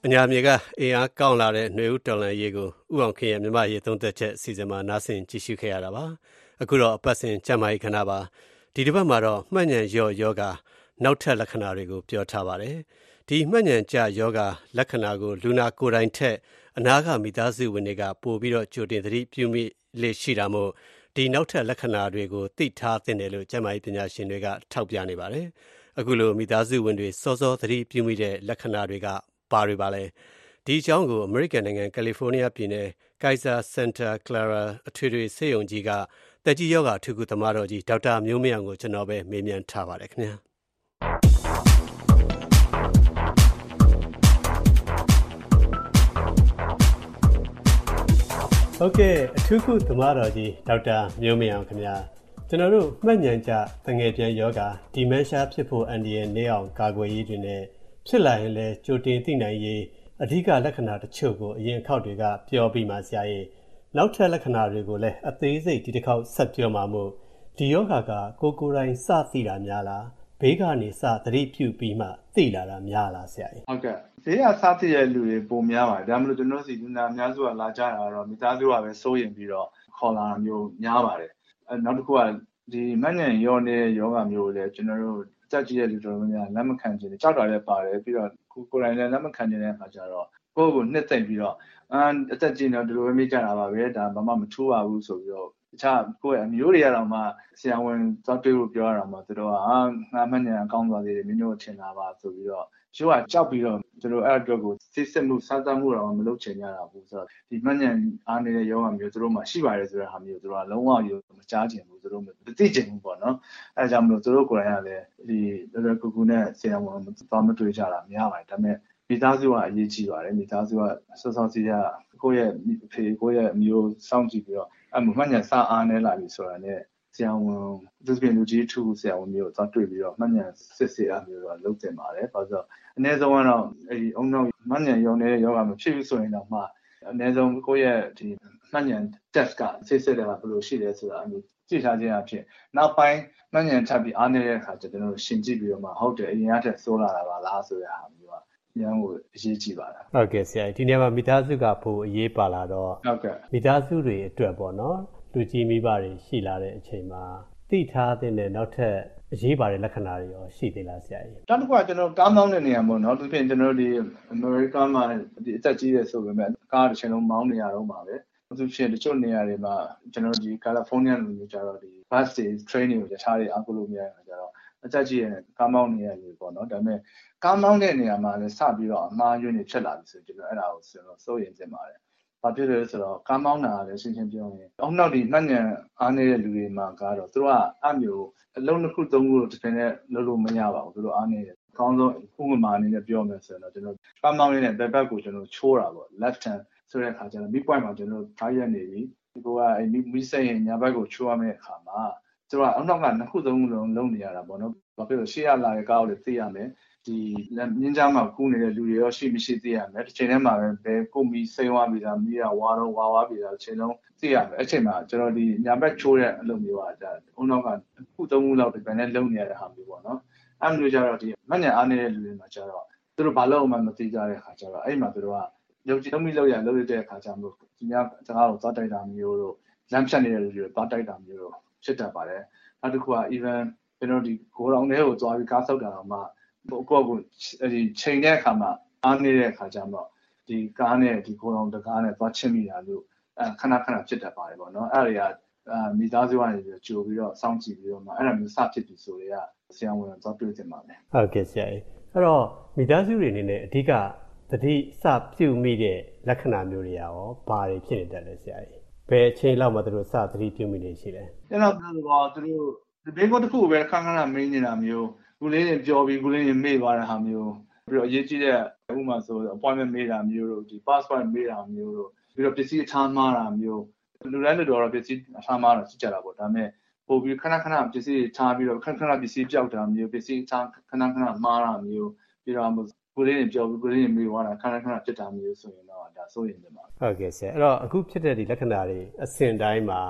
အညာမြေကအင်အားကောင်းလာတဲ့ຫນွေဦးတော်လန်ရေးကိုဥအောင်ခင်ရဲ့မြမရေးသုံးသက်ချက်အစီအစဉ်မှာနားဆင်ကြည့်ရှုခဲ့ရတာပါအခုတော့အပတ်စဉ်ကျမ်းမာရေးခဏပါဒီတစ်ပတ်မှာတော့မှတ်ဉဏ်ရော့ယောဂနောက်ထပ်လက္ခဏာတွေကိုပြောထားပါတယ်ဒီမှတ်ဉဏ်ကြယောဂလက္ခဏာကိုလူနာကိုယ်တိုင်ထက်အနာဂမိသားစုဝင်တွေကပို့ပြီးတော့ကြိုတင်သတိပြုမိလေရှိတာမို့ဒီနောက်ထပ်လက္ခဏာတွေကိုသိထားသင့်တယ်လို့ကျမ်းမာရေးပညာရှင်တွေကထောက်ပြနေပါတယ်အခုလိုမိသားစုဝင်တွေစောစောသတိပြုမိတဲ့လက္ခဏာတွေက ပါတွေပါလဲဒီအကြောင်းကို အမေရိကန်နိုင်ငံကယ်လီဖိုးနီးယားပြည်နယ် Kaiser Santa Clara အထွေထွေဆေးရုံကြီးကတက်ကြီးယောဂအထူးကုသမားတော်ကြီးဒေါက်တာမျိုးမင်းအောင်ကိုကျွန်တော်ပဲမေးမြန်းထားပါတယ်ခင်ဗျာဟုတ်ကဲ့အထူးကုသမားတော်ကြီးဒေါက်တာမျိုးမင်းအောင်ခင်ဗျာကျွန်တော်တို့မှတ်ဉဏ်ကြတငယ်ပြန်ယောဂဒီမန်ရှာဖြစ်ဖို့အန်ဒီရဲ့နေအောင်ကာကွယ်ရေးတွေနဲ့ ဖြစ်လာရင်လည်းကြိုတင်သိနိုင်ရေးအဓိကလက္ခဏာတချို့ကိုအရင်အခေါက်တွေကပြောပြီးမှဆရာကြီးနောက်ထပ်လက္ခဏာတွေကိုလည်းအသေးစိတ်ဒီတစ်ခေါက်ဆက်ပြောမှာမို့ဒီယောဂကကိုကိုယ်တိုင်စသိတာများလားဘေးကနေစသတိပြုပြီးမှသိလာတာများလားဆရာကြီးဟုတ်ကဲ့ဈေးကစားသိတဲ့လူတွေပုံများပါတယ်ဒါမှမဟုတ်ကျွန်တော်တို့စီလူနာအများစုကလာကြတာတော့မိသားစုကပဲစိုးရင်ပြီးတော့ခေါ်လာတာမျိုးများပါတယ်အဲနောက်တစ်ခုကဒီမညံရောနေတဲ့ယောဂမျိုးလည်းကျွန်တော်တို့ တက်ကြည့်တဲ့လူတော်များလက်မခံခြင်းကြောက်တာလည်းပါတယ်ပြီးတော့ကိုကိုယ်တိုင်လည်းလက်မခံခြင်းတဲ့အခါကျတော့ကိုယ့်ကိုနှစ်သိမ့်ပြီးတော့အမ်အသက်ကြီးနေတော့ဒီလိုပဲမိကြတာပါပဲဒါဘာမှမထူးပါဘူးဆိုပြီးတော့တခြားကိုယ့်ရဲ့အမျိုးတွေကတော့မှဆရာဝန်သွားတွေ့လို့ပြောရတာမှသူတို့ကအာငါမညံကောင်းသွားသေးတယ်မင်းတို့ထင်တာပါဆိုပြီးတော့ ချို့ကကြောက်ပြီးတော့သူတို့အဲ့အတွက်ကိုစစ်စစ်မှုစားသမှုတော့မလုပ်ချင်ကြတာဘူးဆိုတော့ဒီမညံအားနေတဲ့ယောဂမျိုးသူတို့မှရှိပါတယ်ဆိုတဲ့ဟာမျိုးသူတို့ကလုံးဝယူမကြားချင်ဘူးသူတို့မသိချင်ဘူးပေါ့နော်အဲကြောင့်မလို့သူတို့ကိုယ်တိုင်ကလည်းဒီလောလောကူကူနဲ့ဆရာဝန်သွားမတွေ့ကြတာများပါတယ်ဒါပေမဲ့မိသားစုကအရေးကြီးပါတယ်မိသားစုကစောစောစီးရကိုယ့်ရဲ့ဖေကိုယ့်ရဲ့အမျိုးစောင့်ကြည့်ပြီးတော့အမှမှညံစအားနေလာပြီဆိုတာနဲ့ ဆရာဝန်သူစပင်လူကြီးထူဆရာဝန်မျိုးသွားတွေ့ပြီးတော့မှညံစစ်စစ်အမျိုးတော့လုပ်တင်ပါတယ်ဘာလို့အနည်းဆုံးကတော့အဲဒီအုံနောက်မှညံရုံနေတဲ့ယောဂမဖြစ်ဘူးဆိုရင်တော့မှအနည်းဆုံးကိုယ့်ရဲ့ဒီမှညံ test ကစစ်စစ်တယ်ကဘယ်လိုရှိလဲဆိုတာအမျိုးကြည့်ထားခြင်းအဖြစ်နောက်ပိုင်းမှညံထပ်ပြီးအားနေတဲ့အခါကျကျွန်တော်တို့ရှင်းကြည့်ပြီးတော့မှဟုတ်တယ်အရင်ကထက်ဆိုးလာတာပါလားဆိုတဲ့ဟာမျိုးကရန်ကိုအရေးကြီးပါလားဟုတ်ကဲ့ဆရာဒီနေ့မှာမိသားစုကပိုအရေးပါလာတော့ဟုတ်ကဲ့မိသားစုတွေအတွက်ပေါ့နော် လူကြီးမိဘတွေရှိလာတဲ့အချိန်မှာသိထားတဲ့နောက်ထပ်အရေးပါတဲ့လက္ခဏာတွေရောရှိသေးလားဆရာကြီးနောက်တစ်ခုကကျွန်တော်ကားမောင်းတဲ့နေရာပေါ့နော်သူဖြင့်ကျွန်တော်ဒီအမေရိကန်မှာဒီအသက်ကြီးတယ်ဆိုပေမဲ့ကားတစ်ချိန်လုံးမောင်းနေရတော့ပါပဲသူဖြစ်တချို့နေရာတွေမှာကျွန်တော်တို့ဒီကယ်လီဖိုးနီးယားလိုမျိုးကြတော့ဒီ bus တွေ train တွေကိုရထားတွေအားကိုးလို့မရတာကြတော့အသက်ကြီးရဲ့ကားမောင်းနေရလူပေါ့နော်ဒါပေမဲ့ကားမောင်းတဲ့နေရာမှာလည်းစပြီးတော့အမှားယွင်းနေဖြစ်လာပြီဆိုကျွန်တော်အဲ့ဒါကိုဆိုတော့စိုးရင်စင်ပါတယ် ဘာဖြစ်လဲဆိုတော့ကားမောင်းတာလည်းရှင်းရှင်းပြောရင်အောက်နောက်ဒီနှံ့ညံအားနေတဲ့လူတွေမှာကတော့သူတို့ကအမျိုးအလုံးတစ်ခုသုံးခုလို့တစ်ခါနဲ့လုပ်လို့မရပါဘူးသူတို့အားနေတယ်အကောင်းဆုံးဥပမာအနေနဲ့ပြောမယ်ဆိုရင်တော့ကျွန်တော်ကားမောင်းနေတဲ့ဘက်ဘက်ကိုကျွန်တော်ချိုးတာပေါ့ left hand ဆိုတဲ့အခါကျတော့ mid point မှာကျွန်တော်ထားရက်နေပြီဒီကောကအဲမိစိတ်ရင်ညာဘက်ကိုချိုးရမယ့်အခါမှာသူကအောက်နောက်ကနှစ်ခုသုံးခုလုံးလုံးနေရတာပေါ့နော်ဘာဖြစ်လို့ရှေ့ရလာတဲ့ကားကိုလည်းသိရမယ် ဒီမြင်းကြားမှာကူးနေတဲ့လူတွေရောရှိမရှိသိရမယ်တစ်ချိန်တည်းမှာပဲဘယ်ကိုမီစိမ့်သွားပြီလားမီးရဝါတော့ဝါဝါပြီလားတစ်ချိန်လုံးသိရမယ်အဲ့ချိန်မှာကျွန်တော်ဒီညာဘက်ချိုးတဲ့အလုပ်မျိုးอ่ะဒါအုံနောက်ကခုသုံးခုလောက်ဒီပဲနဲ့လုံးနေရတဲ့ဟာမျိုးပေါ့နော်အဲ့လိုကြတော့ဒီမညံအားနေတဲ့လူတွေမှာကျတော့သူတို့ဘာလို့မှမသိကြတဲ့ခါကျတော့အဲ့မှာသူတို့ကရုပ်ကြည့်လုံးမိလောက်ရလုံးရတဲ့အခါကျမှဒီများစကားကိုသွားတိုက်တာမျိုးတို့လမ်းဖြတ်နေတဲ့လူတွေသွားတိုက်တာမျိုးတို့ဖြစ်တတ်ပါတယ်နောက်တစ်ခုက even ကျွန်တော်ဒီကိုရောင်ထဲကိုသွားပြီးကားဆောက်တာတော့မှ ကိုကိုကိုဒီချိန်တဲ့အခါမှာအားနေတဲ့အခါကျမှဒီကားနဲ့ဒီကိုရောင်တကားနဲ့သွားချစ်မိတာလို့အဲခဏခဏဖြစ်တတ်ပါတယ်ပေါ့နော်အဲ့ဒါတွေကအာမိသားစုကနေပြီးကြိုပြီးတော့စောင့်ကြည့်ပြီးတော့မှအဲ့ဒါမျိုးစဖြစ်ပြီဆိုတော့ဆရာဝန်သွားတွေ့တင်ပါမယ်ဟုတ်ကဲ့ဆရာကြီးအဲ့တော့မိသားစုတွေအနေနဲ့အဓိကသတိစပြုမိတဲ့လက္ခဏာမျိုးတွေရောဘာတွေဖြစ်နေတတ်လဲဆရာကြီးဘယ်အချိန်လောက်မှသူတို့စသတိပြုမိနေရှိလဲကျွန်တော်ပြောတော့သူတို့ဒီဘေးကုတ်တစ်ခုပဲခဏခဏမင်းနေတာမျိုး ခုလေးတွေပြောပြီးခုလေးတွေမေ့သွားတဲ့ဟာမျိုးပြီးတော့အရေးကြီးတဲ့ဥပမာဆို appointment မေးတာမျိုးတို့ဒီ passport မေးတာမျိုးတို့ပြီးတော့ပစ္စည်းအထားမှားတာမျိုးလူတိုင်းလူတော်တော့ပစ္စည်းအထားမှားတာရှိကြတာပေါ့ဒါပေမဲ့ပို့ပြီးခဏခဏပစ္စည်းတွေထားပြီးတော့ခဏခဏပစ္စည်းပြောက်တာမျိုးပစ္စည်းထားခဏခဏမှားတာမျိုးပြီးတော့ကိုလေးတွေပြောပြီးကိုလေးတွေမေးသွားတာခဏခဏဖြစ်တာမျိုးဆိုရင်တော့ဒါစိုးရင်တယ်ပါဟုတ်ကဲ့ဆရာအဲ့တော့အခုဖြစ်တဲ့ဒီလက္ခဏာတွေအစဉ်တိုင်းမှာ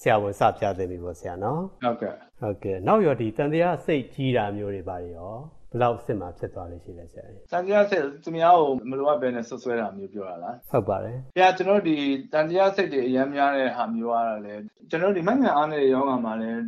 ဆရာဝန်စပြသနေပြီပေါ့ဆရာနော်ဟုတ်ကဲ့ ဟုတ်ကဲ့နောက်ရောဒီတန်တရားစိတ်ကြီးတာမျိုးတွေပါရောဘယ်လောက်အစ်မှာဖြစ်သွားလို့ရှိလဲဆရာကြီးတန်တရားစိတ်သူများကိုမလိုအပ်ဘဲနဲ့ဆွဆွဲတာမျိုးပြောတာလားဟုတ်ပါတယ်။ပြကျွန်တော်ဒီတန်တရားစိတ်တွေအများများတဲ့ဟာမျိုးအားလည်းကျွန်တော်ဒီမငန်အားနဲ့ယောဂါမှာလည်း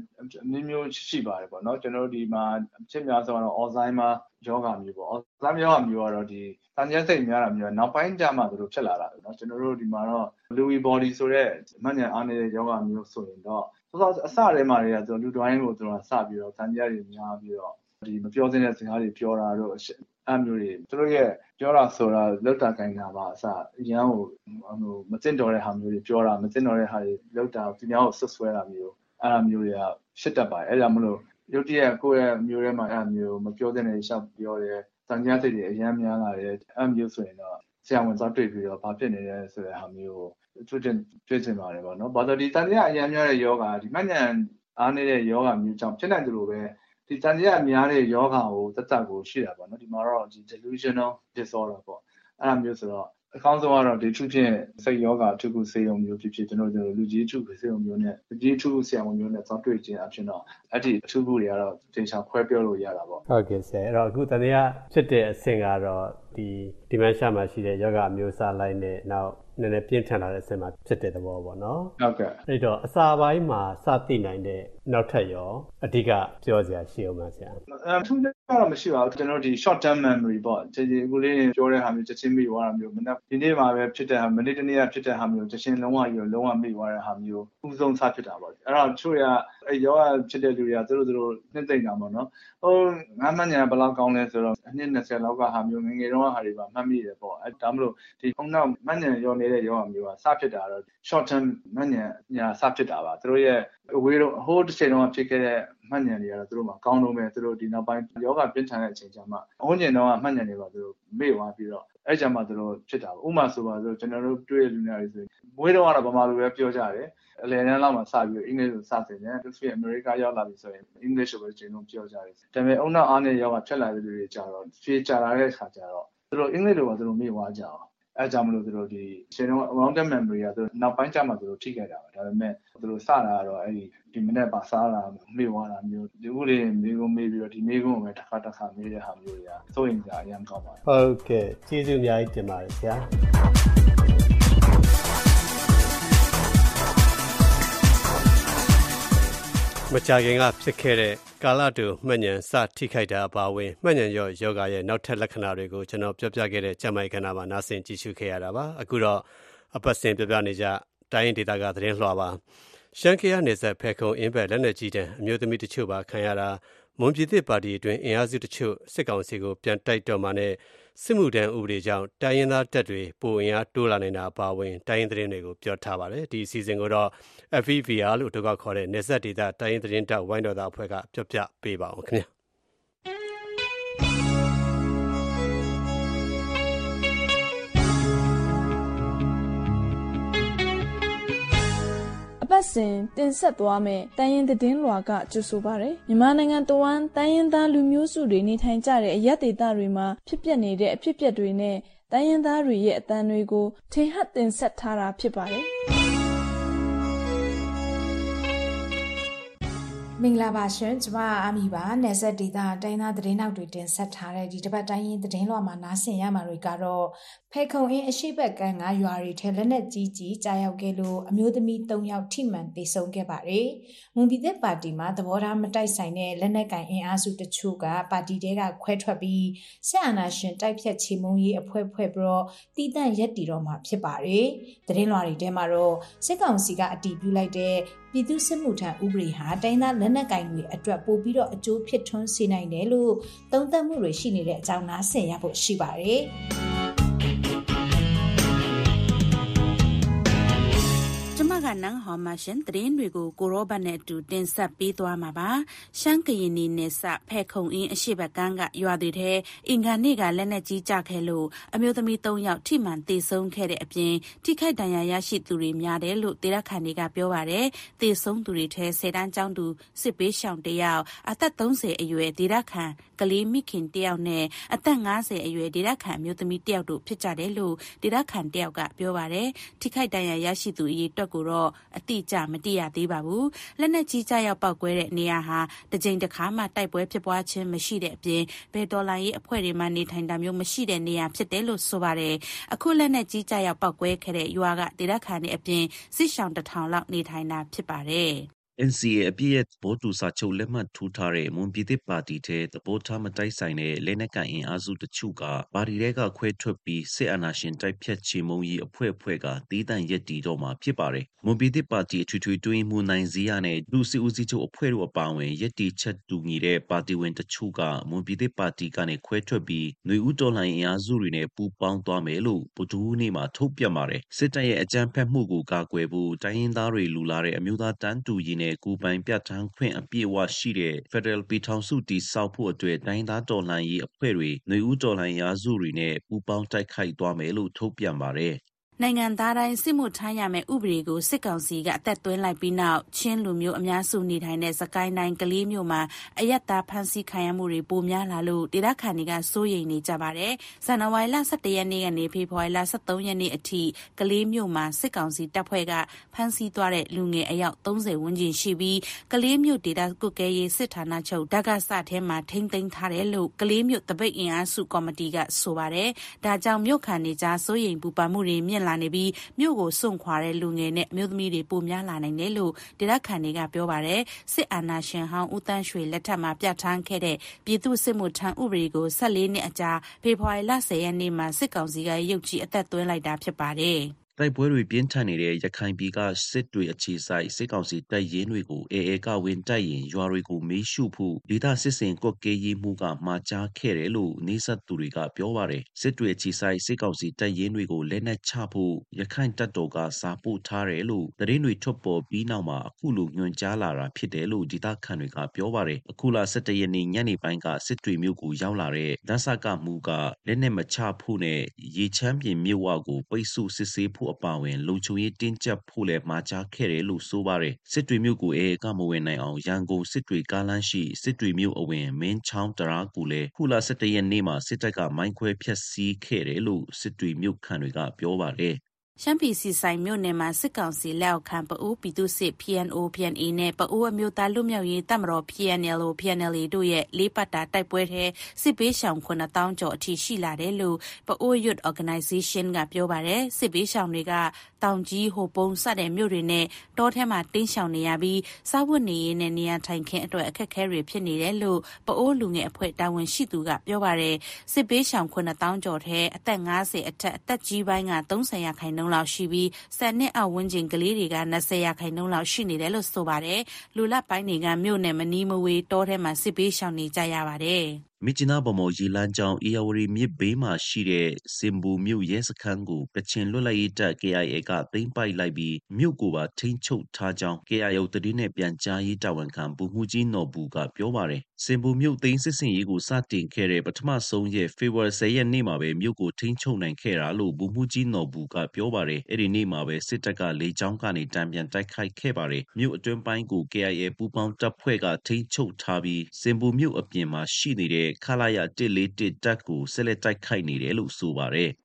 မျိုးမျိုးရှိပါတယ်ပေါ့နော်ကျွန်တော်ဒီမှာအဖြစ်များဆုံးတော့ Alzheimer ယောဂါမျိုးပေါ့ Alzheimer ယောဂါမျိုးကတော့ဒီတန်တရားစိတ်များတာမျိုးနောက်ပိုင်းကျမှသူတို့ဖြစ်လာတာပေါ့နော်ကျွန်တော်တို့ဒီမှာတော့ Lewy body ဆိုတဲ့မငန်အားနဲ့ယောဂါမျိုးဆိုရင်တော့ ဆိုတော့အစထဲမှာတွေကကျွန်တော်လူတိုင်းကိုသူတို့စပြီးတော့တန်တရားတွေများပြီးတော့ဒီမပြောစင်းတဲ့စကားတွေပြောတာတော့အဲ့မျိုးတွေသူတို့ရဲ့ပြောတာဆိုတာလောက်တာကိုင်းတာပါအစအရန်ကိုဟိုမသိတော်တဲ့ဟာမျိုးတွေပြောတာမသိတော်တဲ့ဟာတွေလောက်တာသူများကိုဆွဆွဲတာမျိုးအဲ့လိုမျိုးတွေကရှစ်တတ်ပါတယ်အဲ့ဒါမလို့ရုတ်တရက်ကိုယ့်ရဲ့မျိုးထဲမှာအဲ့လိုမျိုးမပြောတဲ့နေရှောက်ပြောတယ်တန်ကြားစိတ်တွေအရန်များလာတယ်အဲ့မျိုးဆိုရင်တော့ဆရာဝန်သွားတွေ့ပြီးတော့ဘာဖြစ်နေလဲဆိုတဲ့ဟာမျိုးကို သူတင်တွေ့ချင်ပါတယ်ပေါ့နော်ဘာလို့ဒီတန်ကြားအရန်များတဲ့ယောဂါဒီမှတ်ဉာဏ်အားနေတဲ့ယောဂါမျိုးကြောင့်ဖြစ်နိုင်တယ်လို့ပဲဒီတန်တရားများတဲ့ယောဂါကိုသက်သက်ကိုရှိတာပေါ့နော်ဒီမှာတော့ဒီ delusional disorder ပေါ့အဲ့လိုမျိုးဆိုတော့အကောင်းဆုံးကတော့ဒီထုဖြင့်စိတ်ယောဂါအထုခုစေယုံမျိုးဖြစ်ဖြစ်ကျွန်တော်တို့လူကြီးထုစေယုံမျိုးနဲ့လူကြီးထုဆရာဝန်မျိုးနဲ့သောတွေ့ခြင်းအဖြစ်တော့အဲ့ဒီအထုခုတွေကတော့သင်္ချာခွဲပြောလို့ရတာပေါ့ဟုတ်ကဲ့ဆရာအဲ့တော့အခုတတရားဖြစ်တဲ့အဆင့်ကတော့ဒီဒီမန်ရှာမှာရှိတဲ့ယောဂအမျိုးအစားလိုက်နဲ့နောက် နည်းနည်းပြင်းထန်လာတဲ့အဆင့်မှာဖြစ်တဲ့သဘောပေါ့နော်ဟုတ်ကဲ့အဲ့တော့အစာပိုင်းမှာစသိနိုင်တဲ့နောက်ထပ်ရောအဓိကပြောစရာရှိအောင်ပါဆရာအထူးတော့မရှိပါဘူးကျွန်တော်ဒီ short term memory ပေါ့ဒီဒီအခုလေးပြောတဲ့ဟာမျိုးချက်ချင်းမိသွားတာမျိုးမနေ့ဒီနေ့မှာပဲဖြစ်တဲ့ဟာမနေ့တနေ့ကဖြစ်တဲ့ဟာမျိုးချက်ချင်းလုံးဝယူလုံးဝမိသွားတဲ့ဟာမျိုးဥဆုံးစဖြစ်တာပေါ့အဲ့တော့ချို့ရအဲ့ရောဂါဖြစ်တဲ့လူတွေကသူတို့သူတို့နှစ်သိမ့်တာပေါ့နော်ဟိုငါမှညာဘယ်လောက်ကောင်းလဲဆိုတော့အနှစ်20လောက်ကဟာမျိုးငငယ်တုန်းကဟာတွေပါမှတ်မိတယ်ပေါ့အဲ့ဒါမလို့ဒီခုနောက်မှညာရောနေတဲ့ရောဂါမျိုးကစဖြစ်တာတော့ short term မှညာညာစဖြစ်တာပါသူတို့ရဲ့အဝေးတော့ဟိုတစ်ချိန်တော့ဖြစ်ခဲ့တဲ့မှတ်ဉာဏ်တွေကတော့သူတို့မှာကောင်းတော့မဲ့သူတို့ဒီနောက်ပိုင်းယောဂပြင်းထန်တဲ့အချိန်ကျမှအဝန်းကျင်တော့မှတ်ဉာဏ်တွေပါသူတို့မေ့သွားပြီးတော့အဲ့ကြမှာသူတို့ဖြစ်တာပေါ့ဥမာဆိုပါဆိုကျွန်တော်တို့တွေ့ရလူနာတွေဆိုရင်မွေးတော့ကတော့ဗမာလိုပဲပြောကြတယ်အလယ်တန်းလောက်မှာစပြီးအင်္ဂလိပ်လိုစသင်တယ်သူဖြစ်အမေရိကရောက်လာပြီဆိုရင်အင်္ဂလိပ်လိုပဲကျွန်တော်ပြောကြတယ်ဒါပေမဲ့အုံနောက်အားနဲ့ယောဂဖြစ်လာတဲ့လူတွေကြတော့ဖြေကြလာတဲ့ခါကျတော့သူတို့အင်္ဂလိပ်လိုပါသူတို့မေ့သွားကြအောင် အဲကြောင့်မလို့သူတို့ဒီရှင်တော့ around the memory ကသူတို့နောက်ပိုင်းကျမှသူတို့ထိခဲ့တာပါဒါပေမဲ့သူတို့စတာကတော့အဲ့ဒီဒီမနေ့ပါစားတာမေ့သွားတာမျိုးဒီခုလေးမေးကုန်မေးပြီးတော့ဒီမေးကုန်ကိုပဲတစ်ခါတစ်ခါမေးတဲ့ဟာမျိုးတွေကစိုးရင်ကြာအရင်ကောင်းပါတယ်ဟုတ်ကဲ့ကျေးဇူးအများကြီးတင်ပါတယ်ဆရာ မကြခင်ကဖြစ်ခဲ့တဲ့ကာလတူမှတ်ဉဏ်စထိခိုက်တာအပါအဝင်မှတ်ဉဏ်ရောယောဂရဲ့နောက်ထပ်လက္ခဏာတွေကိုကျွန်တော်ပြောပြခဲ့တဲ့ကျမ်းမာရေးကဏ္ဍမှာနားဆင်ကြည့်ရှုခဲ့ရတာပါအခုတော့အပတ်စဉ်ပြောပြနေကြတိုင်းရင်းဒေသကသတင်းလွှာပါရှမ်းကယားနယ်စပ်ဖဲခုံအင်းဘက်လက်နက်ကြီးတန်းအမျိုးသမီးတချို့ပါခံရတာမွန်ပြည်သစ်ပါတီအတွင်းအင်အားစုတချို့စစ်ကောင်စီကိုပြန်တိုက်တော့မှနဲ့ စစ်မှုထမ်းဥပဒေကြောင့်တိုင်းရင်းသားတပ်တွေပိုအင်အားတိုးလာနေတာအပါအဝင်တိုင်းရင်းသတင်းတွေကိုပြောထားပါတယ်ဒီအစီအစဉ်ကိုတော့ FVVR လို့ထုတ်ခေါ်တဲ့နယ်စပ်ဒေသတိုင်းရင်းသတင်းတောက်ဝိုင်းတော်သားအဖွဲ့ကပြောပြပေးပါအောင်ခင်ဗျာ အပတ်စဉ်တင်ဆက်သွားမယ့်တန်ရင်သတင်းလွှာကကြိုဆိုပါရယ်မြန်မာနိုင်ငံတဝန်းတန်ရင်သားလူမျိုးစုတွေနေထိုင်ကြတဲ့အရက်ဒေသတွေမှာဖြစ်ပျက်နေတဲ့အဖြစ်အပျက်တွေနဲ့တန်ရင်သားတွေရဲ့အတန်တွေကိုထင်ဟပ်တင်ဆက်ထားတာဖြစ်ပါတယ်မင်္ဂလာပါရှင်ကျမအာမီပါနယ်ဆက်ဒေတာတိုင်းသားသတင်းနောက်တွေတင်ဆက်ထားတဲ့ဒီတစ်ပတ်တိုင်းရင်းသတင်းလွှာမှာနားဆင်ရမှာတွေကတော့ ဖဲခုံအင်းအရှိဘက်ကန်းကရွာတွေထဲလက်နက်ကြီးကြီးကြားရောက်ခဲ့လို့အမျိုးသမီး၃ယောက်ထိမှန်တေဆုံးခဲ့ပါတယ်။မွန်ပြည်သက်ပါတီမှာသဘောထားမတိုက်ဆိုင်တဲ့လက်နက်ကင်အင်အားစုတချို့ကပါတီတဲကခွဲထွက်ပြီးဆက်အာဏာရှင်တိုက်ဖြတ်ချေမှုန်းရေးအဖွဲ့ဖွဲ့ပြီးတော့တည်တံ့ရက်တီတော့မှာဖြစ်ပါတယ်။သတင်းလွှာတွေထဲမှာတော့စစ်ကောင်စီကအတီးပြုလိုက်တဲ့ပြည်သူစစ်မှုထမ်းဥပဒေဟာတိုင်းသားလက်နက်ကင်တွေအတွက်ပို့ပြီးတော့အကျိုးဖြစ်ထွန်းစေနိုင်တယ်လို့သုံးသပ်မှုတွေရှိနေတဲ့အကြောင်းနားဆင်ရဖို့ရှိပါတယ်။ ကျမကနန်းဟော်မရှင်သတင်းတွေကိုကိုရောဘတ်နဲ့အတူတင်ဆက်ပေးသွားမှာပါရှမ်းကရင်နီနယ်စဖဲခုံအင်းအရှိဘကန်းကရွာတွေထဲအင်္ဂါနေ့ကလက်နက်ကြီးကြခဲ့လို့အမျိုးသမီး၃ယောက်ထိမှန်တေဆုံးခဲ့တဲ့အပြင်ထိခိုက်ဒဏ်ရာရရှိသူတွေများတယ်လို့ဒေသခံတွေကပြောပါတယ်တေဆုံးသူတွေထဲဆယ်တန်းကျောင်းသူစစ်ပေးရှောင်တယောက်အသက်30အရွယ်ဒေသခံကလေးမိခင်တယောက်နဲ့အသက်50အရွယ်ဒေသခံအမျိုးသမီးတယောက်တို့ဖြစ်ကြတယ်လို့ဒေသခံတယောက်ကပြောပါတယ်ထိခိုက်ဒဏ်ရာရရှိသူအရေးအတွက်ကိုတော့အတိအကျ မသိရသေးပါဘူး လက်နက်ကြီးကြရောက်ပောက်ကွဲတဲ့ နေရာဟာတစ်ကြိမ်တစ်ခါမှ တိုက်ပွဲဖြစ်ပွားခြင်း မရှိတဲ့အပြင် ဘယ်ဒေါ်လာရေးအဖွဲ့တွေမှ နေထိုင်တာမျိုး မရှိတဲ့နေရာ ဖြစ်တယ်လို့ ဆိုပါတယ် အခု လက်နက်ကြီးကြရောက်ပောက်ကွဲခဲ့တဲ့ ရွာက ဒေသခံတွေအပြင် စစ်ရှောင်းတစ်ထောင်လောက် နေထိုင်တာ ဖြစ်ပါတယ် NCA အပြည့်ရဲ့သဘောတူစာချုပ် လက်မှတ်ထိုးထားတဲ့ မွန်ပြည်သစ်ပါတီထဲ သဘောထား မတိုက်ဆိုင်တဲ့ လက်နက်ကိုင် အင်အားစုတချို့က ပါတီထဲက ခွဲထွက်ပြီး စစ်အာဏာရှင်တိုက်ဖြတ်ချေမှုန်းရေးအဖွဲ့အဖွဲ့ကတည်တံ့ရက်တီတော့မှာ ဖြစ်ပါတယ်။မွန်ပြည်သစ်ပါတီ အထွေထွေတွင်းမှုနိုင်စည်းရနဲ့လူစီဦးစီးချုပ်အဖွဲ့တို့ အပါအဝင်ရက်တီချက်တူညီတဲ့ ပါတီဝင်တချို့က မွန်ပြည်သစ်ပါတီကနေ ခွဲထွက်ပြီးຫນွေဦးတော်လှန်အင်အားစုတွေနဲ့ ပူးပေါင်းသွားမယ်လို့ ဗုဒ္ဓဟူးနေ့မှာ ထုတ်ပြန်ပါတယ်။စစ်တပ်ရဲ့ အကြမ်းဖက်မှုကို ကာကွယ်ဖို့ တိုင်းရင်းသားတွေလူလာတဲ့ အမျိုးသားတန်းတူရေးနဲ့ကိုပိုင်ပြဋ္ဌာန်းခွင့်အပြည့်အဝရှိတဲ့ Federal ပြည်ထောင်စုတည်ဆောက်ဖို့အတွက် တိုင်းသားတော်လှန်ရေးအဖွဲ့တွေຫນွေဦးတော်လှန်ရာစုတွေနဲ့ ပူးပေါင်းတိုက်ခိုက်သွားမယ်လို့ ထုတ်ပြန်ပါတယ်။ နိုင်ငံသားတိုင်း စစ်မှုထမ်းရမယ့်ဥပဒေကို စစ်ကောင်စီက အသက်သွင်းလိုက်ပြီးနောက် ချင်းလူမျိုးအများစုနေထိုင်တဲ့စကိုင်းတိုင်း ကလေးမျိုးမှာအယက်သား ဖမ်းဆီးခံရမှုတွေ ပိုများလာလို့ ဒေသခံတွေက စိုးရိမ်နေကြပါတယ်။ဇန်နဝါရီလ17ရက်နေ့ကနေ ဖေဖော်ဝါရီလ23ရက်နေ့အထိ ကလေးမျိုးမှာ စစ်ကောင်စီတပ်ဖွဲ့က ဖမ်းဆီးသွားတဲ့ လူငယ်အယောက်30ဝန်းကျင်ရှိပြီး ကလေးမျိုးဒေသကုကဲရေးစစ်ဌာနချုပ်ဓာတ်ကစထဲမှာ ထိမ့်သိမ်းထားတယ်လို့ ကလေးမျိုးတပိတ်အင်အားစုကော်မတီက ဆိုပါတယ်။ဒါကြောင့် မြို့ခံတွေကြား စိုးရိမ်ပူပန်မှုတွေ မြင့်လာနေပြီး မြို့ကိုစွန့်ခွာတဲ့ လူငယ်နဲ့ အမျိုးသမီးတွေ ပိုများလာနိုင်တယ်လို့ ဒေသခံတွေက ပြောပါတယ် စစ်အာဏာရှင်ဟောင်း ဦးတန်းရွှေလက်ထက်မှာ ပြဋ္ဌာန်းခဲ့တဲ့ ပြည်သူ့စစ်မှုထမ်းဥပဒေကို14နှစ်အကြာ ဖေဖော်ဝါရီလ10ရက်နေ့မှာ စစ်ကောင်စီက ရုတ်ချီအသက်သွင်းလိုက်တာ ဖြစ်ပါတယ်။ တိုက်ပွဲတွေပြင်းထန်နေတဲ့ ရခိုင်ပြည်က စစ်တွေအခြေဆိုင်စစ်ကောင်စီတပ်ရင်းတွေကိုအေအေကဝင်တိုက်ရင် ရွာတွေကိုမေးရှုဖို့ ဒေသစစ်စင်ကွက်ကေးရေးမှုကမှာကြားခဲ့တယ်လို့နေဆက်သူတွေက ပြောပါတယ် စစ်တွေအခြေဆိုင်စစ်ကောင်စီတပ်ရင်းတွေကို လက်နက်ချဖို့ရခိုင်တပ်တော်က စာပို့ထားတယ်လို့ သတင်းတွေ ထွက်ပေါ်ပြီးနောက်မှာ အခုလို ညွှန်ကြားလာတာ ဖြစ်တယ်လို့ ဒေသခံတွေက ပြောပါတယ် အခုလ17ရက်နေ့ ညနေပိုင်းက စစ်တွေမြို့ကို ရောက်လာတဲ့ဒဆကမှုကလက်နက်မချဖို့နဲ့ ရေချမ်းပြင်မြို့ဝကို ပိတ်ဆို့စစ်ဆေးဖို့အပါအဝင်လုံခြုံရေးတင်းကျပ်ဖို့လည်းမှာကြားခဲ့တယ်လို့ဆိုပါတယ်စစ်တွေမြို့ကိုအေကမဝင်နိုင်အောင်ရန်ကုန်စစ်တွေကားလမ်းရှိစစ်တွေမြို့အဝင်မင်းချောင်းတရာကိုလည်းခုလ17ရက်နေ့မှာစစ်တပ်ကမိုင်းခွဲဖျက်ဆီးခဲ့တယ်လို့စစ်တွေမြို့ခံတွေကပြောပါတယ် ရှမ်းပြည်စီဆိုင်မြို့နယ်မှာ စစ်ကောင်စီလက်အောက်ခံ ပအိုးပြည်သူစစ် PNO PNA နဲ့ ပအိုးအမျိုးသားလူမျိုးရေးတပ်မတော် PNLO PNLA တို့ရဲ့လေးပတ်တာ တိုက်ပွဲထဲ စစ်ပေးရှောင်9000ကျော်အထိ ရှိလာတယ်လို့ပအိုး Youth Organization က ပြောပါတယ် စစ်ပေးရှောင်တွေက တောင်ကြီး ဟိုပုံစတဲ့မြို့တွေနဲ့ တောထဲမှာတင်းရှောင်နေရပြီး စားဝတ်နေရေးနဲ့ နေရာထိုင်ခင်းအတွက် အခက်အခဲတွေ ဖြစ်နေတယ်လို့ ပအိုးလူငယ်အဖွဲ့ တာဝန်ရှိသူက ပြောပါတယ် စစ်ပေးရှောင်9000ကျော်ထဲ အသက်50အထက် အသက်ကြီးပိုင်းက30ရာခိုင်နှုန်းနှုန်းလောက်ရှိပြီး10နှစ်အောက်ဝန်းကျင် ကလေးတွေက20ရာခိုင်နှုန်းလောက် ရှိနေတယ်လို့ ဆိုပါတယ် လူလတ်ပိုင်းတွေက မြို့နယ်မနီးမဝေး တောထဲမှာ စစ်ပေးရှောင်နေကြရပါတယ် မြစ်ကြီးနားဗမော် ရေလမ်းကြောင်းအေယာဝတီမြစ်ဘေးမှာရှိတဲ့စင်ဘူမြို့ရဲစခန်းကို ကချင်လွတ်လပ်ရေးတပ် KIA က သိမ်းပိုက်လိုက်ပြီး မြို့ကိုပါ ထိန်းချုပ်ထားကြောင်း KIO သတင်းနဲ့ ပြန်ကြားရေးတာဝန်ခံ ဗိုလ်မှူးကြီးနော်ဘူက ပြောပါတယ်။စင်ဘူမြို့သိမ်းစစ်ဆင်ရေးကို စတင်ခဲ့တဲ့ ပထမဆုံးရက် ဖေဖော်ဝါရီ10ရက်နေ့မှာပဲ မြို့ကို ထိန်းချုပ်နိုင်ခဲ့တာလို့ ဗိုလ်မှူးကြီးနော်ဘူက ပြောပါတယ်။အဲ့ဒီနေ့မှာပဲ စစ်တပ်က လေကြောင်းကနေတံပြန်တိုက်ခိုက်ခဲ့ပါတယ်။မြို့အတွင်းပိုင်းကို KIA ပူးပေါင်းတပ်ဖွဲ့က ထိန်းချုပ်ထားပြီးစင်ဘူမြို့အပြင်မှာရှိနေတဲ့ခလာရ141တပ်ကိုဆက်လက်တိုက်ခိုက်နေတယ်လို့ဆိုပါတယ်။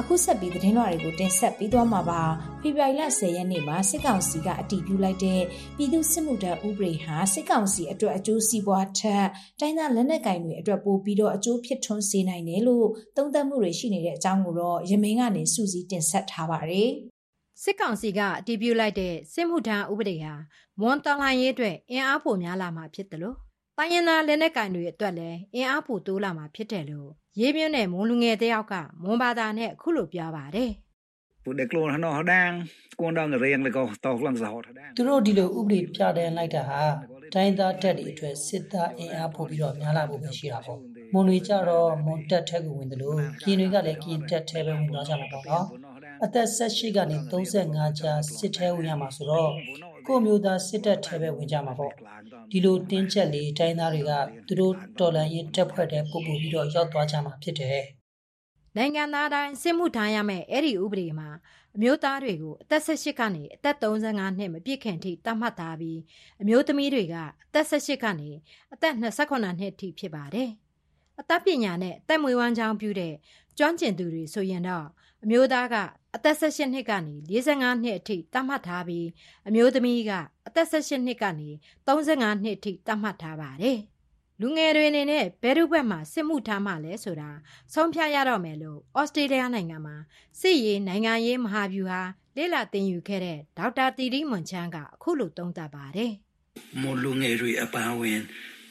အခုဆက်ပြီးသတင်းလွှာတွေကိုတင်ဆက်ပေးသွားမှာပါဖေဖော်ဝါရီလ10ရက်နေ့မှာစစ်ကောင်စီကအတည်ပြုလိုက်တဲ့ပြည်သူစစ်မှုထမ်းဥပဒေဟာစစ်ကောင်စီအတွက်အကျိုးစီးပွားထက်တိုင်းသားလက်နက်ကင်တွေအတွက်ပိုပြီးတော့အကျိုးဖြစ်ထွန်းစေနိုင်တယ်လို့သုံးသပ်မှုတွေရှိနေတဲ့အကြောင်းကိုတော့ရမင်းကနေစူးစီးတင်ဆက်ထားပါတယ် စစ်ကောင်စီကအတည်ပြုလိုက်တဲ့စစ်မှုထမ်းဥပဒေဟာဝန်တော်လှန်ရေးအတွက်အင်အားပိုများလာမှာဖြစ်တယ်လို့တိုင်းရင်းသားလက်နက်ကင်တွေအတွက်လည်းအင်အားပိုတိုးလာမှာဖြစ်တယ်လို့ရေးပြင်းတဲ့မွန်လူငယ်တယောက်ကမွန်ဘာသာနဲ့အခုလိုပြောပါတယ်သူတို့ကလုံးဟနော်ဟဒန်းကွန်ဒန်းရေငလေကောတောက်လန်စာဟောထဒန်းသူတို့ဒီလိုဥပဒေပြတဲ့လိုက်တာဟာတိုင်းသားတက်တွေအတွက်စစ်သားအင်အားပိုပြီးတော့များလာဖို့ပဲရှိတာပေါ့မွန်တွေကြတော့မွန်တက်ထက်ကိုဝင်တယ်လို့ကင်းတွေကလည်းကင်းတက်ထဲပဲဝင်သွားကြမှာပေါ့နော် အသက်18ကနေ35ကြာစစ်ထဲဝင်ရမှာဆိုတော့ကိုယ့်မျိုးသားစစ်တပ်ထဲပဲဝင်ကြမှာပေါ့ဒီလိုတင်းချက်လေးတိုင်းသားတွေကသူတို့တော်လန်ရေးတက်ဖွဲ့တဲ့ပို့ပို့ပြီးတော့ရောက်သွားကြမှာဖြစ်တယ်နိုင်ငံသားတိုင်းစစ်မှုထမ်းရမယ့်အဲ့ဒီဥပဒေမှာအမျိုးသားတွေကိုအသက်18ကနေအသက်35နှစ်မပြည့်ခင်ထိတတ်မှတ်ထားပြီးအမျိုးသမီးတွေကအသက်18ကနေအသက်28နှစ်ထိဖြစ်ပါတယ်။အသက်ပညာနဲ့အသက်မွေးဝမ်းကြောင်းပြုတဲ့ကျွမ်းကျင်သူတွေဆိုရင်တော့အမျိုးသားကအ သက်18နှစ်ကနေ45နှစ်အထိတတ်မှတ်ထားပြီးအမျိုးသမီးကအသက်18နှစ်ကနေ35နှစ်အထိတတ်မှတ်ထားပါတယ်။လူငယ်တွေအနေနဲ့ဘယ်သူဘက်မှာစစ်မှုထမ်းမှလဲဆိုတာဆုံးဖြတ်ရတော့မယ်လို့ဩစတြေးလျနိုင်ငံမှာစစ်ရေးနိုင်ငံရေးမဟာဗျူဟာလေ့လာသင်ယူခဲ့တဲ့ဒေါက်တာတီတီမွန်ချန်းကအခုလိုသုံးသပ်ပါတယ်မွန်လူငယ်တွေအပါအဝင်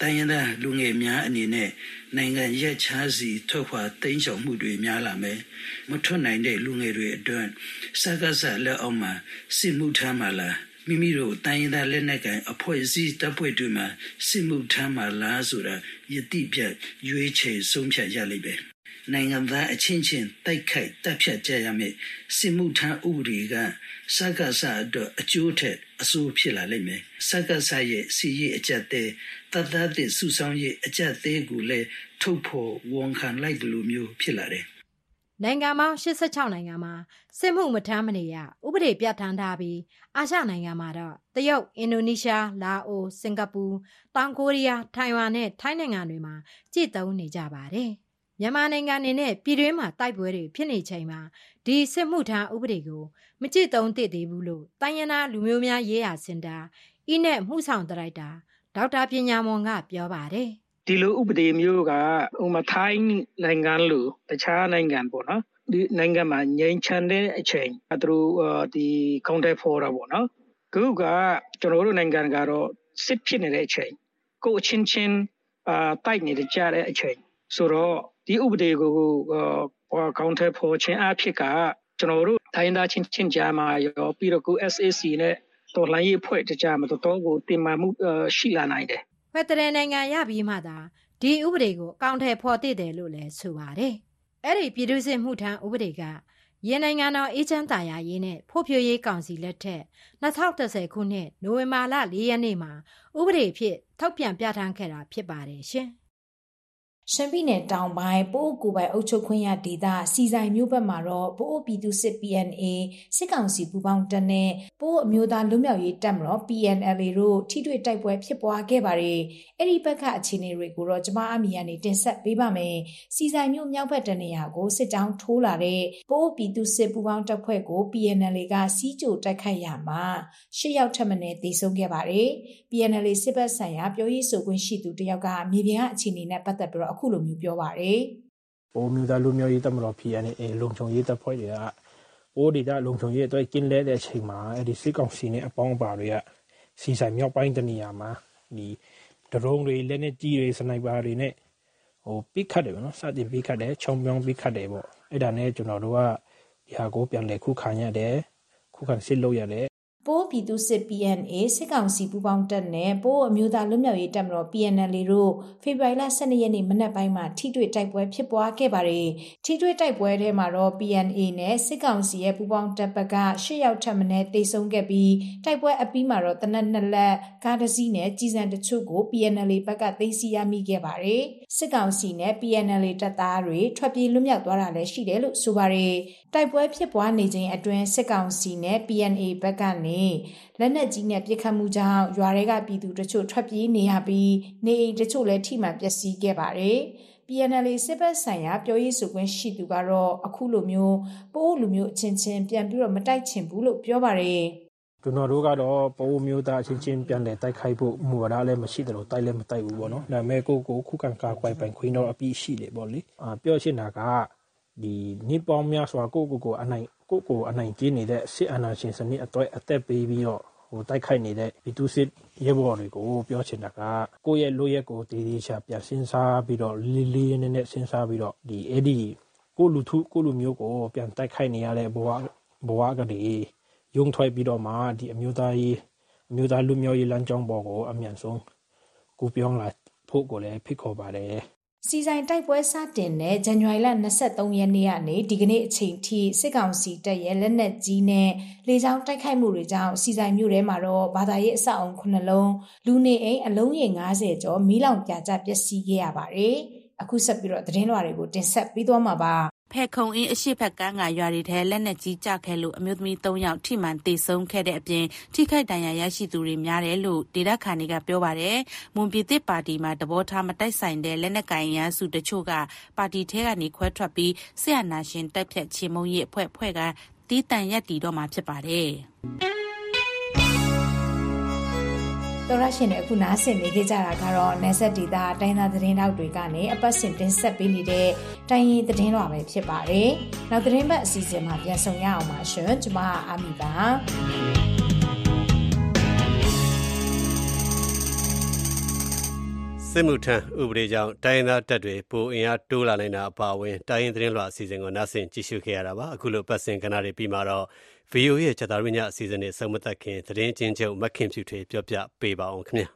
တိုင်းရင်းသားလူငယ်များအနေနဲ့နိုင်ငံရက်ခြားစီထွက်ခွာတိမ်းရှောင်မှုတွေများလာမယ်မထွက်နိုင်တဲ့လူငယ်တွေအတွက်စကားစလက်အောက်မှာစစ်မှုထမ်းမှလားမိမိတို့တိုင်းရင်းသားလက်နက်ကိုင်အဖွဲ့အစည်းတပ်ဖွဲ့တွေမှာစစ်မှုထမ်းမှလားဆိုတာယတိပြတ်ရွေးချယ်ဆုံးဖြတ်ရလိမ့်မယ်နိုင်ငံသားအချင်းချင်းတိုက်ခိုက်တပ်ဖြတ်ကြရမယ်စစ်မှုထမ်းဥပဒေကစကားစအတွက်အကျိုးထက်အဆိုးဖြစ်လာလိမ့်မယ်စကားစရဲ့စီရေးအကြက်တဲ့ တတ်တတ်တဲ့စုဆောင်ရေးအကြက်သေးကိုလည်းထုတ်ဖို့ဝန်ခံလိုက်တယ်လို့မျိုးဖြစ်လာတယ်။နိုင်ငံပေါင်း86နိုင်ငံမှာစစ်မှုမထမ်းမနေရဥပဒေပြဋ္ဌာန်းထားပြီးအာရှနိုင်ငံမှာတော့တရုတ်၊အင်ဒိုနီးရှား၊လာအို၊စင်ကာပူ၊တောင်ကိုရီးယား၊ထိုင်ဝမ်နဲ့ထိုင်းနိုင်ငံတွေမှာကြည်သုံးနေကြပါတယ်။မြန်မာနိုင်ငံအနေနဲ့ပြည်တွင်းမှာတိုက်ပွဲတွေဖြစ်နေချိန်မှာဒီစစ်မှုထမ်းဥပဒေကိုမကြည်သုံးသင့်သေးဘူးလို့တိုင်းရင်းသားလူမျိုးများရေးရာစင်တာအင်းနဲ့မှုဆောင်ဒါရိုက်တာ ဒေါက်တာပညာမွန်ကပြောပါတယ်ဒီလိုဥပဒေမျိုးကဥပမာထိုင်းနိုင်ငံလိုတခြားနိုင်ငံပေါ့နော်ဒီနိုင်ငံမှာငြိမ်းချမ်းတဲ့အချိန်သူတို့အာဒီ counter for တာပေါ့နော်ခုကကျွန်တော်တို့နိုင်ငံကတော့စစ်ဖြစ်နေတဲ့အချိန်ကိုယ့်အချင်းချင်းအာတိုက်နေတဲ့ကြတဲ့အချိန်ဆိုတော့ဒီဥပဒေကိုအာ counter for ခြင်းအဖြစ်ကကျွန်တော်တို့တိုင်းသားချင်းချင်းကြားမှာရောပြီးတော့ကို SAC နဲ့ တော်လှန်ရေးအဖွဲ့တကြားမှာတော်တော်ကိုတင်မာမှုအာရှိလာနိုင်တယ်။ဖက်ဒရယ်နိုင်ငံရပြီးမှသာဒီဥပဒေကိုအကောင့်ထဲဖော်တည်တယ်လို့လည်းဆိုပါတယ်။အဲ့ဒီပြည်သူ့စစ်မှုထမ်းဥပဒေကရင်းနိုင်ငံတော်အေဂျင့်တာယာရေးနဲ့ဖို့ဖြိုရေးကောင်စီလက်ထက်2010ခုနှစ်နိုဝင်ဘာလ4ရက်နေ့မှာဥပဒေဖြစ်ထုတ်ပြန်ပြဋ္ဌာန်းခဲ့တာဖြစ်ပါတယ်ရှင်။ ရှမ်းပြည်နယ်တောင်ပိုင်းပိုးကိုယ်ပိုင်အုပ်ချုပ်ခွင့်ရဒေသစီဆိုင်မြို့ဘက်မှာတော့ပိုးပြည်သူစစ် PNA စစ်ကောင်စီပူးပေါင်းတပ်နဲ့ပိုးအမျိုးသားလူမျိုးရေးတပ်မတော် PNLA တို့ထိတွေ့တိုက်ပွဲဖြစ်ပွားခဲ့ပါတယ်။အဲ့ဒီဘက်ကအခြေအနေတွေကိုတော့ကျမအမီကနေတင်ဆက်ပေးပါမယ်။စီဆိုင်မြို့မြောက်ဘက်တနေရာကိုစစ်ကြောင်းထိုးလာတဲ့ပိုးပြည်သူစစ်ပူးပေါင်းတပ်ဖွဲ့ကို PNLA ကစီးကြိုတိုက်ခိုက်ရမှာရှစ်ယောက်ထပ်မံတေဆုံးခဲ့ပါတယ်။ PNLA စစ်ဘက်ဆိုင်ရာပြောရေးဆိုခွင့်ရှိသူတယောက်ကမြေပြင်ကအခြေအနေနဲ့ပတ်သက်ပြီးတော့အခုလိုမျိုးပြောပါတယ်ပိုးမျိုးသားလူမျိုးရေးတပ်မတော် PNA လုံခြုံရေးတပ်ဖွဲ့တွေကပိုးဒေတာလုံခြုံရေးအတွက်ကင်းလဲတဲ့အချိန်မှာအဲ့ဒီစစ်ကောင်စီနဲ့အပေါင်းအပါတွေကစီဆိုင်မြောက်ပိုင်းတနေရာမှာဒီဒရုန်းတွေလက်နက်ကြီးတွေစနိုက်ပါတွေနဲ့ဟိုပိခတ်တယ်ပေါ့နော်စတင်ပိခတ်တယ်ချုံပြုံးပိခတ်တယ်ပေါ့အဲ့ဒါနဲ့ကျွန်တော်တို့ကဒီဟာကိုပြန်လည်ခုခံရတယ်ခုခံစစ်လုပ်ရတယ် ပိုးပြည်သူစစ် PNA စစ်ကောင်စီပူးပေါင်းတပ်နဲ့ပိုးအမျိုးသားလွတ်မြောက်ရေးတပ်မတော် PNL တို့ဖေဖော်ဝါရီလ12ရက်နေ့ မနက်ပိုင်းမှာ ထိတွေ့တိုက်ပွဲဖြစ်ပွားခဲ့ပါတယ်။ထိတွေ့တိုက်ပွဲထဲမှာတော့ PNA နဲ့ စစ်ကောင်စီရဲ့ ပူးပေါင်းတပ်ဘက်က ၈ ယောက်ထပ်မံတေဆုံးခဲ့ပြီး တိုက်ပွဲအပြီးမှာတော့တနက်နှစ်လက် ကားတစ်စီးနဲ့ကြီးစံတချို့ကို PNL ဘက်က သိမ်းဆည်းရမိခဲ့ပါတယ်။စစ်ကောင်စီနဲ့ PNL တပ်သားတွေ ထွက်ပြေးလွတ်မြောက်သွားတာလည်း ရှိတယ်လို့ ဆိုပါတယ်။တိုက်ပွဲဖြစ်ပွားနေချိန်အတွင်း စစ်ကောင်စီနဲ့ PNA ဘက်ကနေ လက်နက်ကြီးနဲ့ ပစ်ခတ်မှုကြောင့် ရွာတွေကပြည်သူတချို့ ထွက်ပြေးနေရပြီး နေအိမ်တချို့လည်း ထိမှန်ပျက်စီးခဲ့ပါတယ်။ PNL စစ်ဘက်ဆိုင်ရာ ပြောရေးဆိုခွင့်ရှိသူကတော့ အခုလိုမျိုးပိုးလူမျိုးအချင်းချင်း ပြန်ပြီးတော့မတိုက်ချင်ဘူးလို့ ပြောပါတယ် ကျွန်တော်တို့ကတော့ပိုးမျိုးသားအချင်းချင်း ပြန်လည်တိုက်ခိုက်ဖို့ မူဝါဒလည်း မရှိတယ်လို့တိုက်လည်း မတိုက်ဘူးပေါ့နော်။ဒါပေမဲ့ ကိုကိုခုခံကာကွယ်ပိုင်ခွင့်တော့ အပြည့်ရှိတယ်ပေါ့လေ။အာပြောရှင်းတာကဒီနိပေါင်းများစွာ ကိုကိုကိုအနိုင်ကိုကို အနိုင်ကျင်းနေတဲ့ စစ်အာဏာရှင်စနစ်အတွက် အသက်ပေးပြီးတော့ဟိုတိုက်ခိုက်နေတဲ့ ပြည်သူစစ်ရဲဘော်တွေကို ပြောချင်တာက ကိုယ့်ရဲ့လိုရက်ကိုတည်တည်ချာ ပြန်စဉ်းစားပြီးတော့ လေးလေးနည်းနည်းစဉ်းစားပြီးတော့ဒီအဲ့ဒီ ကိုလူထု ကိုလူမျိုးကို ပြန်တိုက်ခိုက်နေရတဲ့ ဘဝဘဝကလေး ယုံထွေးပြီးတော့မှဒီအမျိုးသားရေးအမျိုးသားလူမျိုးရေးလမ်းကြောင်းပေါ်ကိုအမြန်ဆုံးကူပြောင်းလာဖို့ကိုလည်းဖိတ်ခေါ်ပါတယ်စီဆိုင်တိုက်ပွဲစတင်တဲ့ဇန်နဝါရီလ23ရက်နေ့ကနေဒီကနေ့အချိန်ထိစစ်ကောင်စီတပ်ရဲ့လက်နက်ကြီးနဲ့လေကြောင်းတိုက်ခိုက်မှုတွေကြောင့်စီဆိုင်မြို့ထဲမှာတော့ဘာသာရေးအဆောက်အုံ9လုံးလူနေအိမ်အလုံးရေ90ကျော်မီးလောင်ပြာကျပျက်စီးခဲ့ရပါတယ်။အခုဆက်ပြီးတော့သတင်းလွှာတွေကိုတင်ဆက်ပြီးသွားမှာပါ ဖဲခုံအင်းအရှိဖက်ကန်းကရွာတွေထဲလက်နက်ကြီးကြခဲလို့အမျိုးသမီး၃ယောက်ထိမှန်တေဆုံးခဲ့တဲ့အပြင်ထိခိုက်ဒဏ်ရာရရှိသူတွေများတယ်လို့ဒေသခံတွေကပြောပါတယ်။မွန်ပြည်သစ်ပါတီမှာတဘောထားမတိုက်ဆိုင်တဲ့လက်နက်ကင်ရန်စုတချို့ကပါတီထဲကနေခွဲထွက်ပြီးဆရာနာရှင်တက်ဖြတ်ချေမုံရေးအဖွဲ့ဖွဲ့ကတီးတန်ရက်တီတော့မှာဖြစ်ပါတယ်။ တော်ရရှင်တွေအခုနားဆင်နေကြကြတာကတော့နေဆက်ဒေတာတိုင်းသားသတင်းတောက်တွေကနေအပတ်စဉ်တင်ဆက်ပေးနေတဲ့တိုင်းရင်သတင်းတော်ပဲဖြစ်ပါတယ်။နောက်သတင်းပတ်အစီအစဉ်မှာပြန်ဆောင်ရအောင်ပါရှင်။ကျွန်မအာမီပါ။စစ်မှုထမ်းဥပဒေကြောင့်တိုင်းသားတပ်တွေပိုအင်အားတိုးလာနိုင်တာအပါအဝင်တိုင်းရင်သတင်းလွှာအစီအစဉ်ကိုနားဆင်ကြည့်ရှုခဲ့ရတာပါအခုလိုပတ်စဉ်ကဏ္ဍတွေပြီးမှာတော့ VOA ရဲ့ချက်သားရညအစီအစဉ်နဲ့ဆုံးမသက်ခင်သတင်းချင်းချုပ်မခင်ဖြူထွေပြောပြပေးပါအောင်ခင်ဗျာ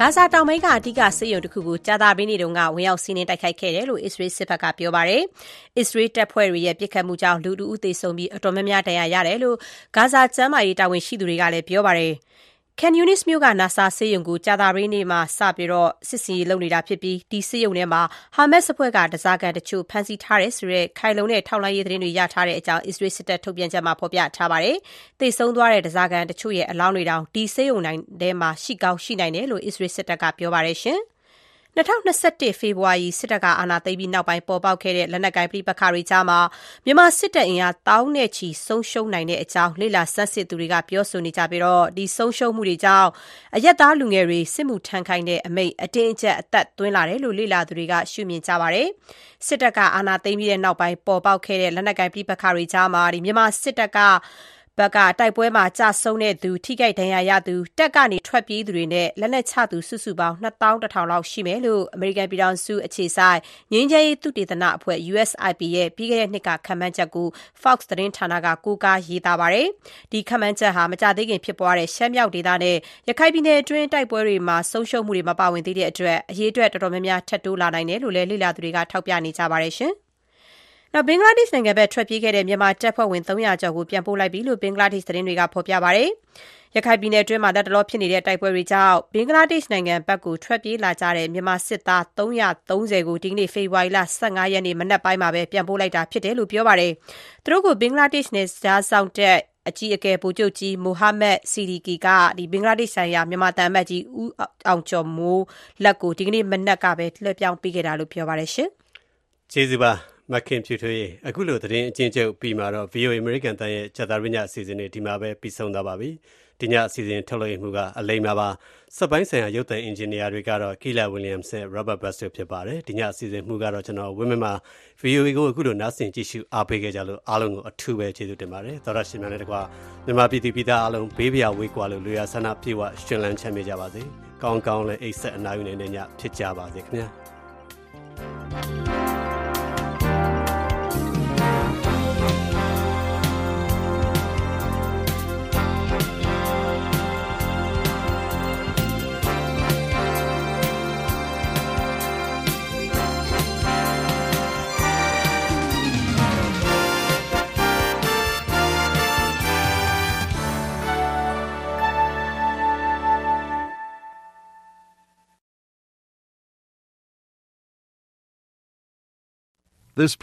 ဂါဇာတောင်ပိုင်းကအဓိကစစ်ရုံတစ်ခုကိုကြာသပတေးနေ့တုန်းကဝင်ရောက်စီးနင်းတိုက်ခိုက်ခဲ့တယ်လို့အစ္စရေးစစ်ဘက်ကပြောပါတယ်။အစ္စရေးတပ်ဖွဲ့တွေရဲ့ပစ်ခတ်မှုကြောင့်လူတူဦးသေဆုံးပြီးအတော်များများဒဏ်ရာရတယ်လို့ဂါဇာကျမ်းမာရေးတာဝန်ရှိသူတွေကလည်းပြောပါတယ်။ Khan Yunis မြို့က NASA ဆေးရုံကို ကြာသပတေးနေ့မှာ စပြီး စစ်ဆင်ရေးလုပ်နေတာဖြစ်ပြီး ဒီဆေးရုံထဲမှာ ဟာမတ်စ်အဖွဲ့က ဓားစာခံတချို့ ဖမ်းဆီးထားတယ်ဆိုတဲ့ ခိုင်လုံတဲ့ ထောက်လှမ်းရေး သတင်းတွေ ရထားတဲ့အကြောင်း အစ္စရေးစစ်တပ် ထုတ်ပြန်ချက်မှာ ဖော်ပြထားပါတယ်။သေဆုံးသွားတဲ့ ဓားစာခံတချို့ရဲ့ အလောင်းတွေတောင် ဒီဆေးရုံထဲမှာ ရှိကောင်း ရှိနိုင်တယ်လို့ အစ္စရေးစစ်တပ်က ပြောပါတယ်။ 2021ဖေဖော်ဝါရီ စစ်တပ်က အာဏာသိမ်းပြီးနောက်ပိုင်း ပေါ်ပေါက်ခဲ့တဲ့ လက်နက်ကိုင် ပဋိပက္ခတွေကြားမှာ မြန်မာစစ်တပ် အင်အားတောင်းနဲ့ချီ ဆုံးရှုံးနိုင်တဲ့အကြောင်း လေလာဆန်းစစ်သူတွေက ပြောဆိုနေကြပြီးတော့ဒီဆုံးရှုံးမှုတွေကြောင့် အရက်သားလူငယ်တွေ စစ်မှုထမ်းခိုင်းတဲ့အမိတ်အတင်းအကျပ် အသက်သွင်းလာတယ်လို့ လေလာသူတွေက ရှုမြင်ကြပါတယ် စစ်တပ်က အာဏာသိမ်းပြီးတဲ့နောက်ပိုင်း ပေါ်ပေါက်ခဲ့တဲ့ လက်နက်ကိုင် ပဋိပက္ခတွေကြားမှာဒီမြန်မာစစ်တပ်က ဘက်က တိုက်ပွဲမှာကြာဆုံးတဲ့သူ ထိခိုက်ဒဏ်ရာရသူတက်ကနေ ထွက်ပြေးသူတွေနဲ့ လက်နက်ချသူ စုစုပေါင်း2100လောက် ရှိမယ်လို့ အမေရိကန်ပြည်ထောင်စုအခြေဆိုင်ငင်းချရေး သုတေသနအဖွဲ့ USIP ရဲ့ ပြီးခဲ့တဲ့နှစ်က ခန့်မှန်းချက်ကို Fox သတင်းဌာနက ကိုးကားရေးသားပါတယ်။ဒီခန့်မှန်းချက်ဟာ မကြသေးခင်ဖြစ်ပွားတဲ့ ရှမ်းမြောက်ဒေသနဲ့ ရခိုင်ပြည်နယ်အတွင်း တိုက်ပွဲတွေမှာ ဆုံးရှုံးမှုတွေ မပါဝင်သေးတဲ့အတွက် အရေးအတွက် တော်တော်များများ ထပ်တိုးလာနိုင်တယ်လို့လည်း လေ့လာသူတွေက ထောက်ပြနေကြပါတယ်ရှင်။နောက် ဘင်္ဂလားဒေ့ရှ်နိုင်ငံဘက် ထွက်ပြေးခဲ့တဲ့ မြန်မာတပ်ဖွဲ့ဝင်300ကျော်ကို ပြန်ပို့လိုက်ပြီလို့ ဘင်္ဂလားဒေ့ရှ် သတင်းတွေက ဖော်ပြပါတယ်။ရခိုင်ပြည်နယ်အတွင်းမှာလက်တလောဖြစ်နေတဲ့ တိုက်ပွဲတွေကြောင့် ဘင်္ဂလားဒေ့ရှ်နိုင်ငံဘက်ကိုထွက်ပြေးလာကြတဲ့ မြန်မာစစ်သား330ကို ဒီကနေ့ ဖေဖော်ဝါရီလ15ရက်နေ့ မနက်ပိုင်းမှာပဲပြန်ပို့လိုက်တာဖြစ်တယ်လို့ ပြောပါတယ်။သူတို့ကို ဘင်္ဂလားဒေ့ရှ် နယ်ကြားဆောင်တဲ့အကြီးအကဲ ဗိုလ်ချုပ်ကြီးမိုဟာမက်စီဒီကီကဒီဘင်္ဂလားဒေ့ရှ်ဆိုင်ရာ မြန်မာတန်မတ်ကြီး ဦးအောင်ကျော်မိုးလက်ကို ဒီကနေ့ မနက်ကပဲ လွှဲပြောင်းပေးခဲ့တာလို့ ပြောပါတယ်ရှင်။ကျေးဇူးပါ မခင်ဖြူထွေးအခုလိုသတင်းအချင်းချုပ်ပြီးမှာတော့ VOA American တန်ရဲ့ဂျာတာရညအစီအစဉ်တွေဒီမှာပဲပြီးဆုံးသွားပါပြီဒီညအစီအစဉ်ထုတ်လွှင့်မှုကအလိမ္မာပါစက်ပိုင်းဆိုင်ရာရုပ်သံအင်ဂျင်နီယာတွေကတော့ကီလာဝီလျံစ်နဲ့ Robert Buster ဖြစ်ပါတယ်ဒီညအစီအစဉ်မှုကတော့ကျွန်တော်ဝင်းမမှာ VOA ကိုအခုလိုနားဆင်ကြည့်ရှုအားပေးခဲ့ကြလို့အားလုံးကိုအထူးပဲကျေးဇူးတင်ပါတယ်သောရရှင်များနဲ့တကွာမြန်မာပြည်သူပြည်သားအားလုံးဘေးပရာဝေးကွာလို့လူရဆန္ဒပြေဝရှင်လန်းချမ်းမြေကြပါစေကောင်းကောင်းလည်းအိတ်ဆက်အနားယူနေတဲ့ညဖြစ်ကြပါစေခင်ဗျာ။ This program